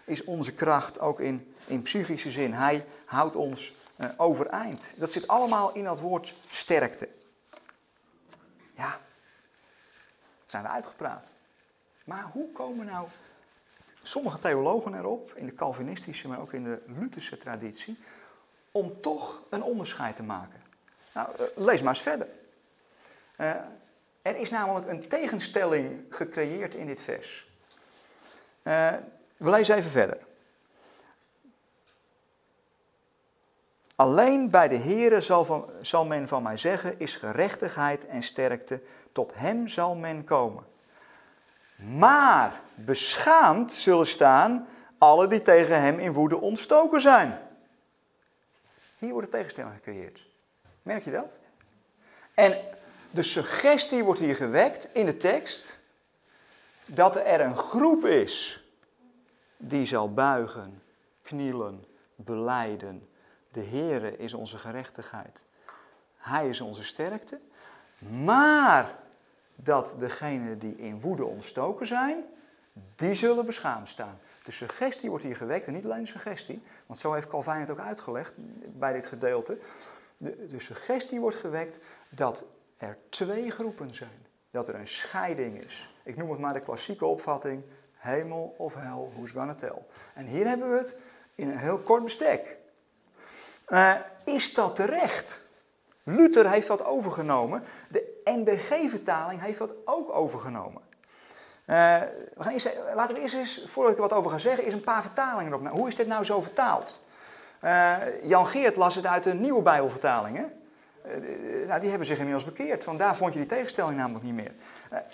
is onze kracht, ook in, in psychische zin. Hij houdt ons uh, overeind. Dat zit allemaal in dat woord sterkte. Ja, zijn we uitgepraat. Maar hoe komen nou sommige theologen erop, in de Calvinistische, maar ook in de Lutherse traditie, om toch een onderscheid te maken? Nou, uh, lees maar eens verder. Uh, er is namelijk een tegenstelling gecreëerd in dit vers. We lezen even verder. Alleen bij de Heere zal, zal men van mij zeggen, is gerechtigheid en sterkte, tot hem zal men komen. Maar beschaamd zullen staan alle die tegen hem in woede ontstoken zijn. Hier wordt de tegenstelling gecreëerd. Merk je dat? En de suggestie wordt hier gewekt in de tekst dat er een groep is die zal buigen, knielen, beleiden. De Heere is onze gerechtigheid. Hij is onze sterkte. Maar dat degenen die in woede ontstoken zijn, die zullen beschaamd staan. De suggestie wordt hier gewekt, en niet alleen de suggestie, want zo heeft Calvijn het ook uitgelegd bij dit gedeelte. De, de suggestie wordt gewekt dat er twee groepen zijn. Dat er een scheiding is. Ik noem het maar de klassieke opvatting, hemel of hel, who's gonna tell. En hier hebben we het in een heel kort bestek. Uh, is dat terecht? Luther heeft dat overgenomen. De NBG-vertaling heeft dat ook overgenomen. Uh, we gaan eerst, laten we eerst eens, voordat ik er wat over ga zeggen, eens een paar vertalingen op. Hoe is dit nou zo vertaald? Uh, Jan Geert las het uit een nieuwe Bijbelvertaling. Hè? Uh, nou, die hebben zich inmiddels bekeerd, want daar vond je die tegenstelling namelijk niet meer.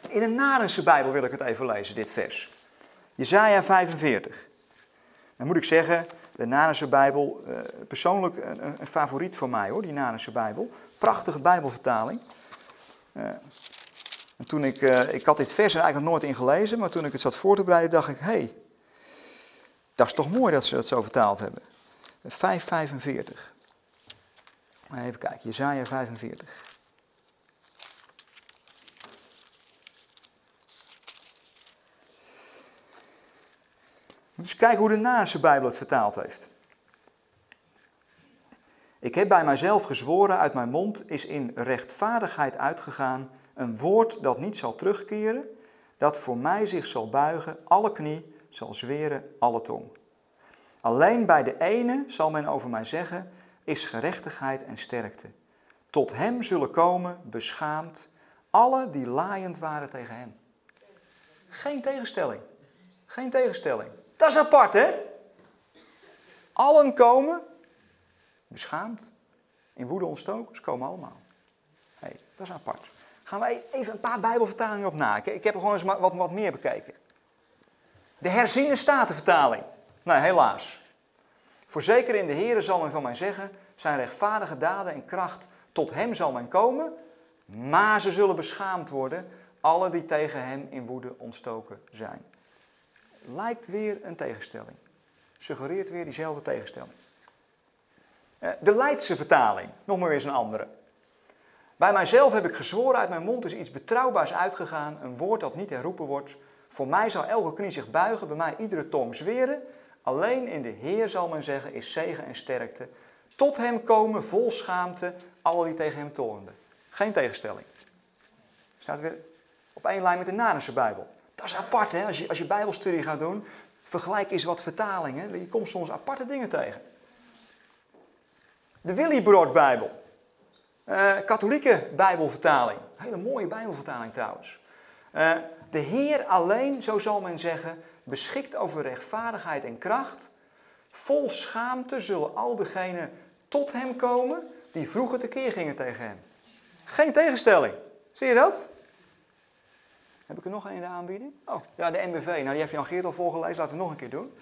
in de Narense Bijbel wil ik het even lezen, dit vers. Jezaja 45. Dan moet ik zeggen, de Narense Bijbel, persoonlijk een, een, favoriet van mij hoor, die Narense Bijbel. Prachtige Bijbelvertaling. En toen ik, uh, ik had dit vers er eigenlijk nooit in gelezen, maar toen ik het zat voor te bereiden, dacht ik, hé, hey, dat is toch mooi dat ze het zo vertaald hebben. 545. Even kijken, Jezaja 45. Dus kijken hoe de Naarse Bijbel het vertaald heeft. Ik heb bij mijzelf gezworen, uit mijn mond is in rechtvaardigheid uitgegaan een woord dat niet zal terugkeren, dat voor mij zich zal buigen, alle knie zal zweren, alle tong. Alleen bij de ene zal men over mij zeggen, is gerechtigheid en sterkte. Tot hem zullen komen, beschaamd, alle die laaiend waren tegen hem. Geen tegenstelling. Geen tegenstelling. Dat is apart, hè? Allen komen, beschaamd, in woede ontstoken, ze komen allemaal. Hey, dat is apart gaan wij even een paar Bijbelvertalingen op. Ik heb er gewoon eens wat, wat meer bekeken. De herziene statenvertaling. Nou, helaas. Voorzeker in de Heere zal men van mij zeggen, zijn rechtvaardige daden en kracht, tot hem zal men komen, maar ze zullen beschaamd worden, alle die tegen hem in woede ontstoken zijn. Lijkt weer een tegenstelling. Suggereert weer diezelfde tegenstelling. Eh, de Leidse vertaling, nog maar eens een andere. Bij mijzelf heb ik gezworen, uit mijn mond is iets betrouwbaars uitgegaan, een woord dat niet herroepen wordt. Voor mij zal elke knie zich buigen, bij mij iedere tong zweren. Alleen in de Heer zal men zeggen, is zegen en sterkte. Tot hem komen, vol schaamte, alle die tegen hem torenden. Geen tegenstelling. Staat weer op één lijn met de Nanense Bijbel. Dat is apart, hè? Als je, als je Bijbelstudie gaat doen, vergelijk eens wat vertalingen. Je komt soms aparte dingen tegen. De Willibrord Bijbel. Uh, katholieke Bijbelvertaling. Hele mooie Bijbelvertaling trouwens. Uh, de Heer alleen, zo zal men zeggen, beschikt over rechtvaardigheid en kracht. Vol schaamte zullen al degenen tot hem komen die vroeger tekeer gingen tegen hem. Geen tegenstelling. Zie je dat? Heb ik er nog een in de aanbieding? Oh, ja, de MBV. Nou, die heeft Jan Geert al voorgelezen. Laten we nog een keer doen.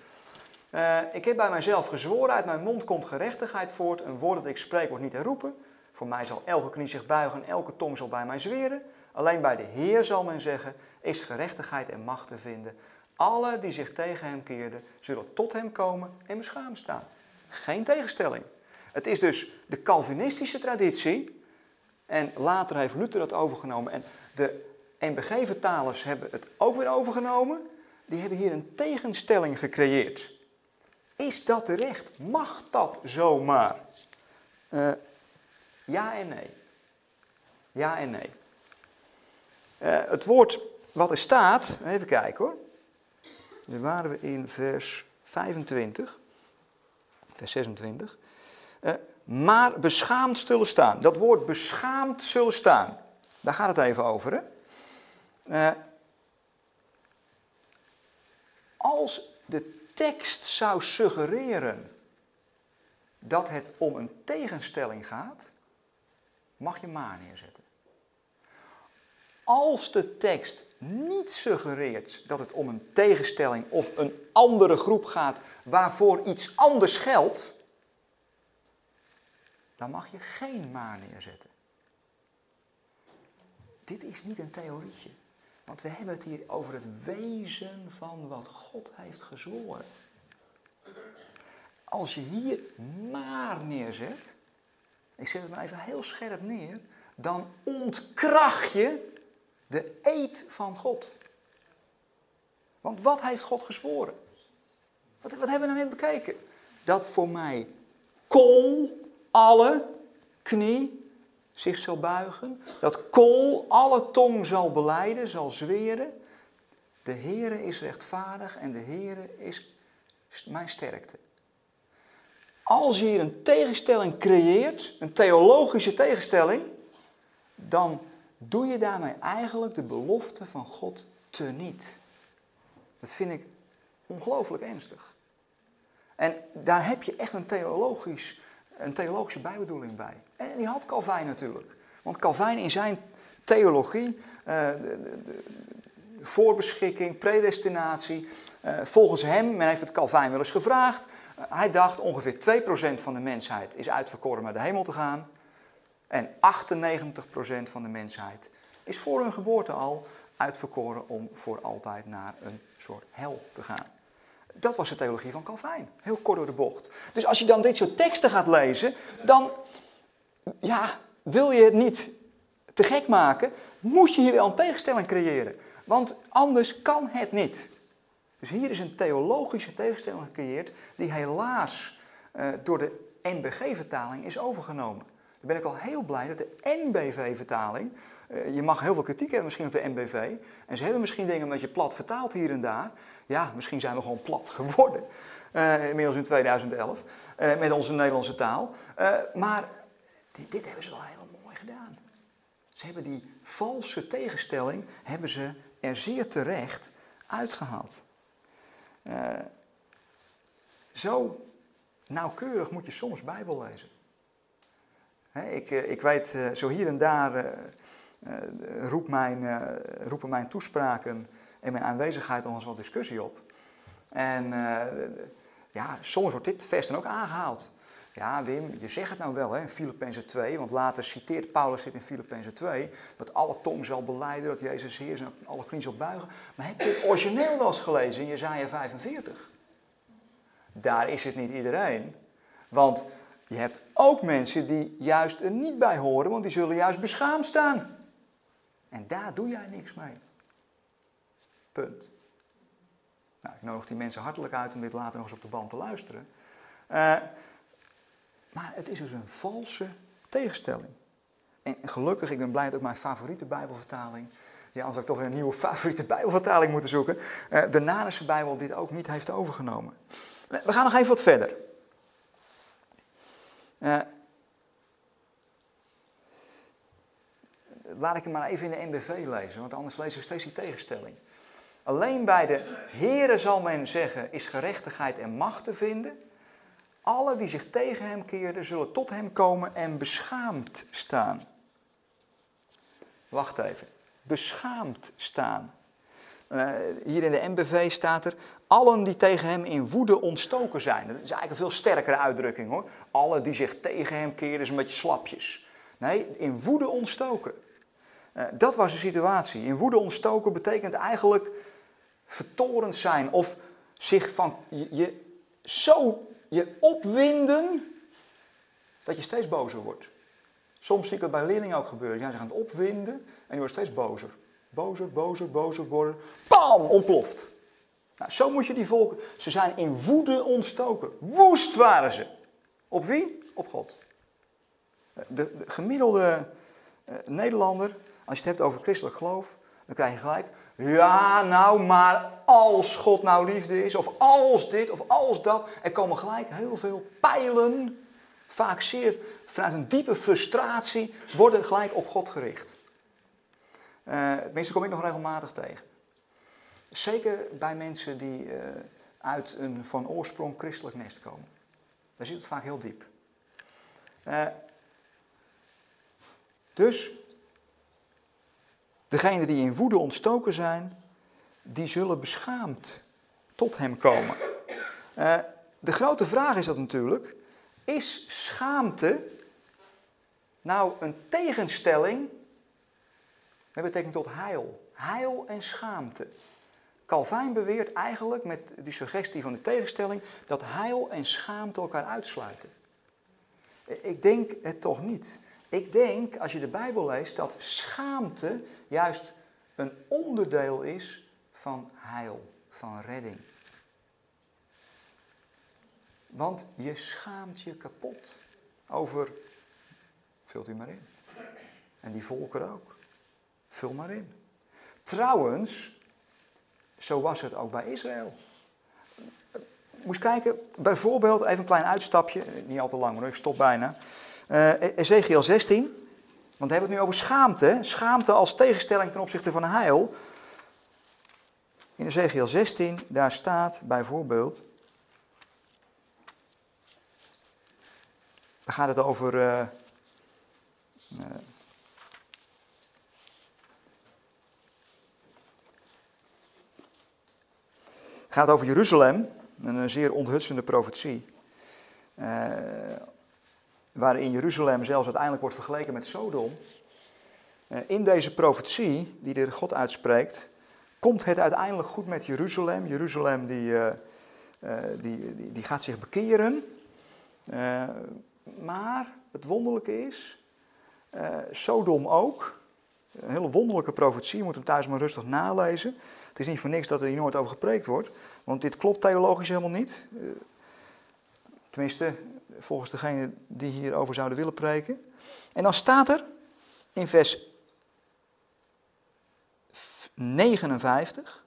Uh, ik heb bij mijzelf gezworen, uit mijn mond komt gerechtigheid voort. Een woord dat ik spreek wordt niet herroepen. Voor mij zal elke knie zich buigen en elke tong zal bij mij zweren. Alleen bij de Heer zal men zeggen, is gerechtigheid en macht te vinden. Alle die zich tegen hem keerden, zullen tot hem komen en beschaamd staan. Geen tegenstelling. Het is dus de Calvinistische traditie. En later heeft Luther dat overgenomen. En de NBG-vertalers hebben het ook weer overgenomen. Die hebben hier een tegenstelling gecreëerd. Is dat terecht? Mag dat zomaar? Uh, ja en nee. Ja en nee. Uh, het woord wat er staat, even kijken hoor. Dan waren we in vers 25, vers 26. Uh, eh, maar beschaamd zullen staan. Dat woord beschaamd zullen staan. Daar gaat het even over. Hè? Eh, als de tekst zou suggereren dat het om een tegenstelling gaat, mag je maar neerzetten. Als de tekst niet suggereert dat het om een tegenstelling of een andere groep gaat waarvoor iets anders geldt, dan mag je geen maar neerzetten. Dit is niet een theorietje. Want we hebben het hier over het wezen van wat God heeft gezworen. Als je hier maar neerzet, ik zet het maar even heel scherp neer, dan ontkracht je de eed van God. Want wat heeft God gezworen? Wat, wat hebben we nou net bekeken? Dat voor mij kool alle knie zich zal buigen. Dat kool alle tong zal beleiden, zal zweren. De Heere is rechtvaardig en de Heere is mijn sterkte. Als je hier een tegenstelling creëert, een theologische tegenstelling, dan doe je daarmee eigenlijk de belofte van God teniet. Dat vind ik ongelooflijk ernstig. En daar heb je echt een, theologisch, een theologische bijbedoeling bij. En die had Calvijn natuurlijk. Want Calvijn in zijn theologie, uh, de, voorbeschikking, predestinatie, uh, volgens hem, men heeft het Calvijn wel eens gevraagd, uh, hij dacht ongeveer 2% van de mensheid is uitverkoren naar de hemel te gaan. En 98% van de mensheid is voor hun geboorte al uitverkoren om voor altijd naar een soort hel te gaan. Dat was de theologie van Calvijn. Heel kort door de bocht. Dus als je dan dit soort teksten gaat lezen, dan ja, wil je het niet te gek maken, moet je hier wel een tegenstelling creëren. Want anders kan het niet. Dus hier is een theologische tegenstelling gecreëerd die helaas uh, door de NBG-vertaling is overgenomen. Dan ben ik al heel blij dat de NBV-vertaling, uh, je mag heel veel kritiek hebben misschien op de NBV, en ze hebben misschien dingen een beetje plat vertaald hier en daar. Ja, misschien zijn we gewoon plat geworden, uh, inmiddels in 2011, met onze Nederlandse taal. maar dit, hebben ze wel heel mooi gedaan. Ze hebben die valse tegenstelling, hebben ze er zeer terecht uitgehaald. Uh, zo nauwkeurig moet je soms Bijbel lezen. Ik, ik weet, uh, zo hier en daar roep mijn, roepen mijn toespraken en mijn aanwezigheid nog eens discussie op. En ja, soms wordt dit vers dan ook aangehaald. Ja, Wim, je zegt het nou wel hè, in Filippenzen 2, want later citeert Paulus dit in Filippenzen 2, dat alle tong zal beleiden, dat Jezus Heer is en alle knie zal buigen. Maar heb je het origineel wel eens gelezen in Jezaja 45? Daar is het niet iedereen. Want je hebt ook mensen die juist er niet bij horen, want die zullen juist beschaamd staan. En daar doe jij niks mee. Punt. Nou, ik nodig die mensen hartelijk uit om dit later nog eens op de band te luisteren. Uh, maar het is dus een valse tegenstelling. En gelukkig, ik ben blij dat ook mijn favoriete Bijbelvertaling, ja, anders had ik toch weer een nieuwe favoriete Bijbelvertaling moeten zoeken, uh, de Nanische Bijbel dit ook niet heeft overgenomen. We gaan nog even wat verder. Uh, laat ik hem maar even in de NBV lezen, want anders lezen we steeds die tegenstelling. Alleen bij de Here zal men zeggen, is gerechtigheid en macht te vinden. Alle die zich tegen hem keerden, zullen tot hem komen en beschaamd staan. Wacht even. Beschaamd staan. Uh, hier in de MBV staat er, allen die tegen hem in woede ontstoken zijn. Dat is eigenlijk een veel sterkere uitdrukking hoor. Alle die zich tegen hem keren is een beetje slapjes. Nee, in woede ontstoken. Uh, dat was de situatie. In woede ontstoken betekent eigenlijk vertorend zijn of zich van je zo je opwinden dat je steeds bozer wordt. Soms zie ik het bij leerlingen ook gebeuren. Ja, ze gaan het opwinden en die worden steeds bozer. Bozer, bozer, bozer worden. Bam! Ontploft. Nou, zo moet je die volken. Ze zijn in woede ontstoken. Woest waren ze. Op wie? Op God. De, de gemiddelde uh, Nederlander, als je het hebt over christelijk geloof, dan krijg je gelijk. Ja, nou, maar als God nou liefde is, of als dit, of als dat. Er komen gelijk heel veel pijlen, vaak zeer vanuit een diepe frustratie, worden gelijk op God gericht. Uh, kom ik nog regelmatig tegen. Zeker bij mensen die uh, uit een van oorsprong christelijk nest komen. Daar zit het vaak heel diep. Uh, dus, degenen die in woede ontstoken zijn, die zullen beschaamd tot hem komen. Uh, de grote vraag is dat natuurlijk, is schaamte nou een tegenstelling met betrekking tot heil? Heil en schaamte. Calvijn beweert eigenlijk met die suggestie van de tegenstelling dat heil en schaamte elkaar uitsluiten. Ik denk het toch niet. Ik denk, als je de Bijbel leest, dat schaamte juist een onderdeel is van heil, van redding. Want je schaamt je kapot over, vult u maar in. En die volken ook. Vul maar in. Trouwens, zo was het ook bij Israël. Moest kijken, bijvoorbeeld, even een klein uitstapje, niet al te lang, maar ik stop bijna. Uh, Ezekiel 16, want we hebben het nu over schaamte. Schaamte als tegenstelling ten opzichte van heil. In Ezekiel 16, daar staat bijvoorbeeld. Daar gaat het over. Uh, gaat over Jeruzalem, een zeer onthutsende profetie. Uh, waarin Jeruzalem zelfs uiteindelijk wordt vergeleken met Sodom. Uh, in deze profetie die de God uitspreekt, komt het uiteindelijk goed met Jeruzalem. Jeruzalem die, uh, die, die, die, gaat zich bekeren. maar het wonderlijke is, Sodom ook. Een hele wonderlijke profetie, je moet hem thuis maar rustig nalezen. Het is niet voor niks dat er hier nooit over gepreekt wordt, want dit klopt theologisch helemaal niet. Uh, tenminste, volgens degene die hierover zouden willen preken. En dan staat er in vers 59.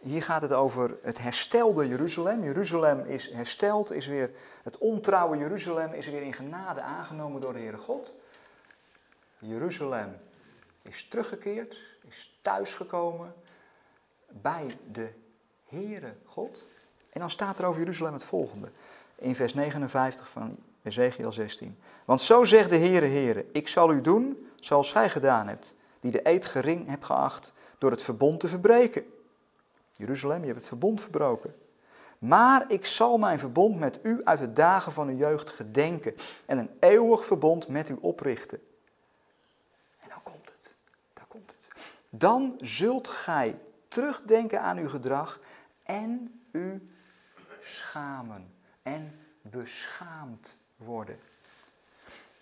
Hier gaat het over het herstelde Jeruzalem. Jeruzalem is hersteld, is weer, het ontrouwe Jeruzalem is weer in genade aangenomen door de Heere God. Jeruzalem is teruggekeerd, is thuisgekomen bij de Heere God. En dan staat er over Jeruzalem het volgende. In vers 59 van Ezekiel 16. Want zo zegt de Heere, Heere, ik zal u doen zoals gij gedaan hebt, die de eed gering hebt geacht door het verbond te verbreken. Jeruzalem, je hebt het verbond verbroken. Maar ik zal mijn verbond met u uit de dagen van uw jeugd gedenken en een eeuwig verbond met u oprichten. En dan komt het, daar komt het. Dan zult gij terugdenken aan uw gedrag en u schamen en beschaamd worden.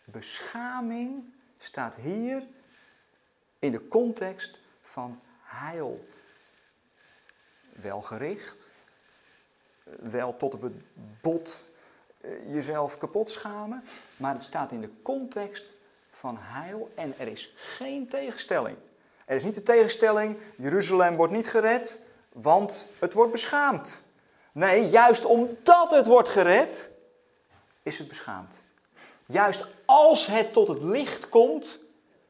Beschaming staat hier in de context van heil. Wel gericht, wel tot op het bot eh, jezelf kapot schamen, maar het staat in de context van heil en er is geen tegenstelling. Er is niet de tegenstelling, Jeruzalem wordt niet gered, want het wordt beschaamd. Nee, juist omdat het wordt gered, is het beschaamd. Juist als het tot het licht komt,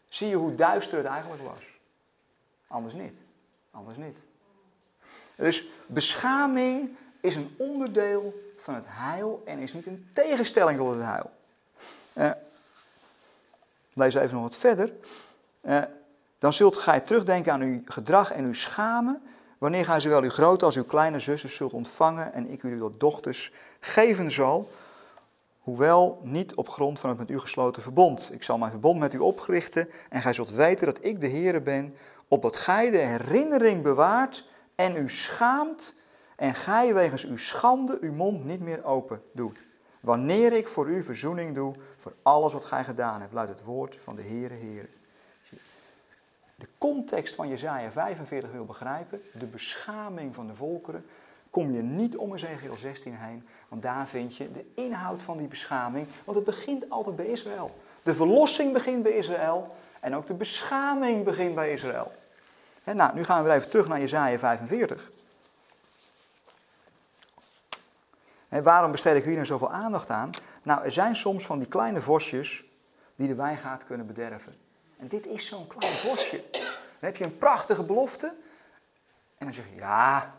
zie je hoe duister het eigenlijk was. Anders niet. Anders niet. Dus beschaming is een onderdeel van het heil en is niet een tegenstelling tot het heil. Uh, lees even nog wat verder. Uh, dan zult gij terugdenken aan uw gedrag en uw schamen wanneer gij zowel uw grote als uw kleine zussen zult ontvangen en ik u tot dochters geven zal, hoewel niet op grond van het met u gesloten verbond. Ik zal mijn verbond met u oprichten en gij zult weten dat ik de Heere ben, opdat gij de herinnering bewaart en u schaamt en gij wegens uw schande uw mond niet meer open doet. Wanneer ik voor u verzoening doe voor alles wat gij gedaan hebt, luidt het woord van de Heere Heere de context van Jezaja 45 wil begrijpen, de beschaming van de volkeren, kom je niet om Ezekiel 16 heen, want daar vind je de inhoud van die beschaming, want het begint altijd bij Israël. De verlossing begint bij Israël en ook de beschaming begint bij Israël. En nou, nu gaan we weer even terug naar Jezaja 45. En waarom besteed ik hier nou zoveel aandacht aan? Nou, er zijn soms van die kleine vosjes die de wijngaard kunnen bederven. En dit is zo'n klein vosje. Dan heb je een prachtige belofte. En dan zeg je, ja,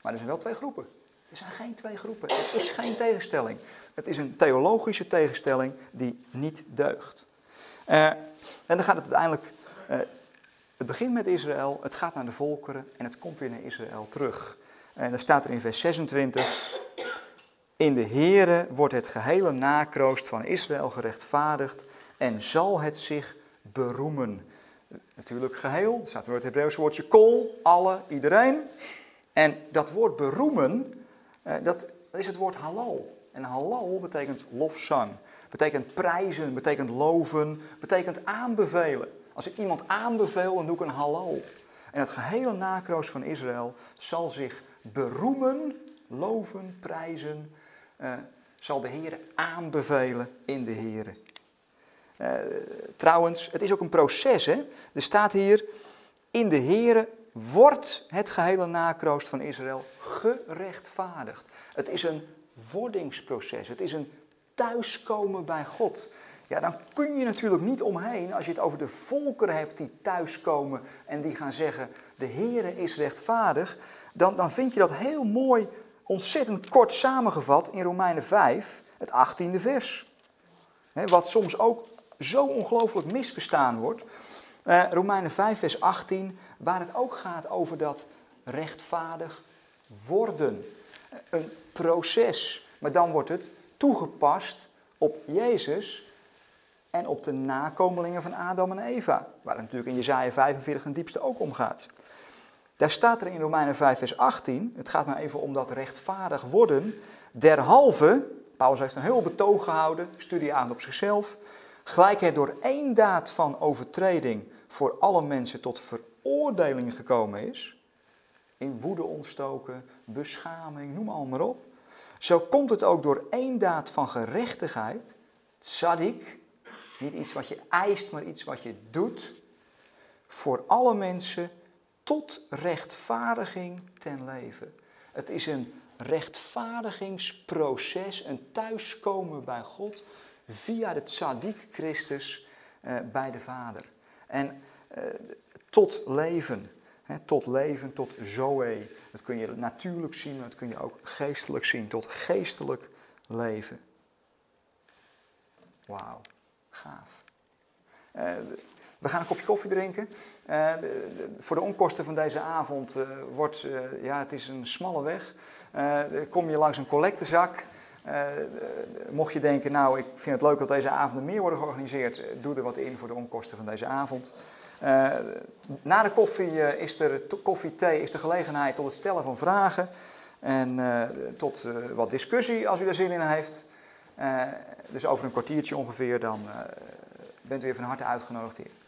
maar er zijn wel twee groepen. Er zijn geen twee groepen. Er is geen tegenstelling. Het is een theologische tegenstelling die niet deugt. Uh, en dan gaat het uiteindelijk. Uh, het begint met Israël, het gaat naar de volkeren en het komt weer naar Israël terug. En dan staat er in vers 26. In de Here wordt het gehele nakroost van Israël gerechtvaardigd en zal het zich beroemen. Natuurlijk geheel, er staat het Hebreeuwse woordje kol, alle, iedereen. En dat woord beroemen, eh, dat is het woord halal. En halal betekent lofzang, betekent prijzen, betekent loven, betekent aanbevelen. Als ik iemand aanbeveel, dan doe ik een halal. En het gehele nakroost van Israël zal zich beroemen, loven, prijzen, uh, zal de Heer aanbevelen in de Heer. Uh, trouwens, het is ook een proces. Hè? Er staat hier, in de Heer wordt het gehele nakroost van Israël gerechtvaardigd. Het is een wordingsproces, het is een thuiskomen bij God. Ja, dan kun je natuurlijk niet omheen als je het over de volkeren hebt die thuiskomen en die gaan zeggen, de Heer is rechtvaardig. Dan, dan vind je dat heel mooi ontzettend kort samengevat in Romeinen 5, het 18e vers. wat soms ook zo ongelooflijk misverstaan wordt. Uh, Romeinen 5, vers 18, waar het ook gaat over dat rechtvaardig worden. Een proces, maar dan wordt het toegepast op Jezus en op de nakomelingen van Adam en Eva. Waar het natuurlijk in Jezaja 45 ten diepste ook om gaat. Daar staat er in Romeinen 5, vers 18, het gaat maar even om dat rechtvaardig worden, derhalve, Paulus heeft een heel betoog gehouden, studie aan op zichzelf, gelijk het door één daad van overtreding voor alle mensen tot veroordeling gekomen is, in woede ontstoken, beschaming, noem al maar op, zo komt het ook door één daad van gerechtigheid, tzadik, niet iets wat je eist, maar iets wat je doet, voor alle mensen tot rechtvaardiging ten leven. Het is een rechtvaardigingsproces, een thuiskomen bij God via de tzaddik Christus eh, bij de Vader. En eh, tot leven, hè, tot leven, tot zoe. Dat kun je natuurlijk zien, maar dat kun je ook geestelijk zien, tot geestelijk leven. Wauw, gaaf. Uh, we gaan een kopje koffie drinken. Uh, voor de onkosten van deze avond uh, wordt, uh, ja, het is een smalle weg. kom je langs een collectezak. Mocht je denken, nou, ik vind het leuk dat deze avonden meer worden georganiseerd, doe er wat in voor de onkosten van deze avond. na de koffie is er koffie, thee, is de gelegenheid tot het stellen van vragen en tot wat discussie als u er zin in heeft. dus over een kwartiertje ongeveer, dan bent u weer van harte uitgenodigd hier.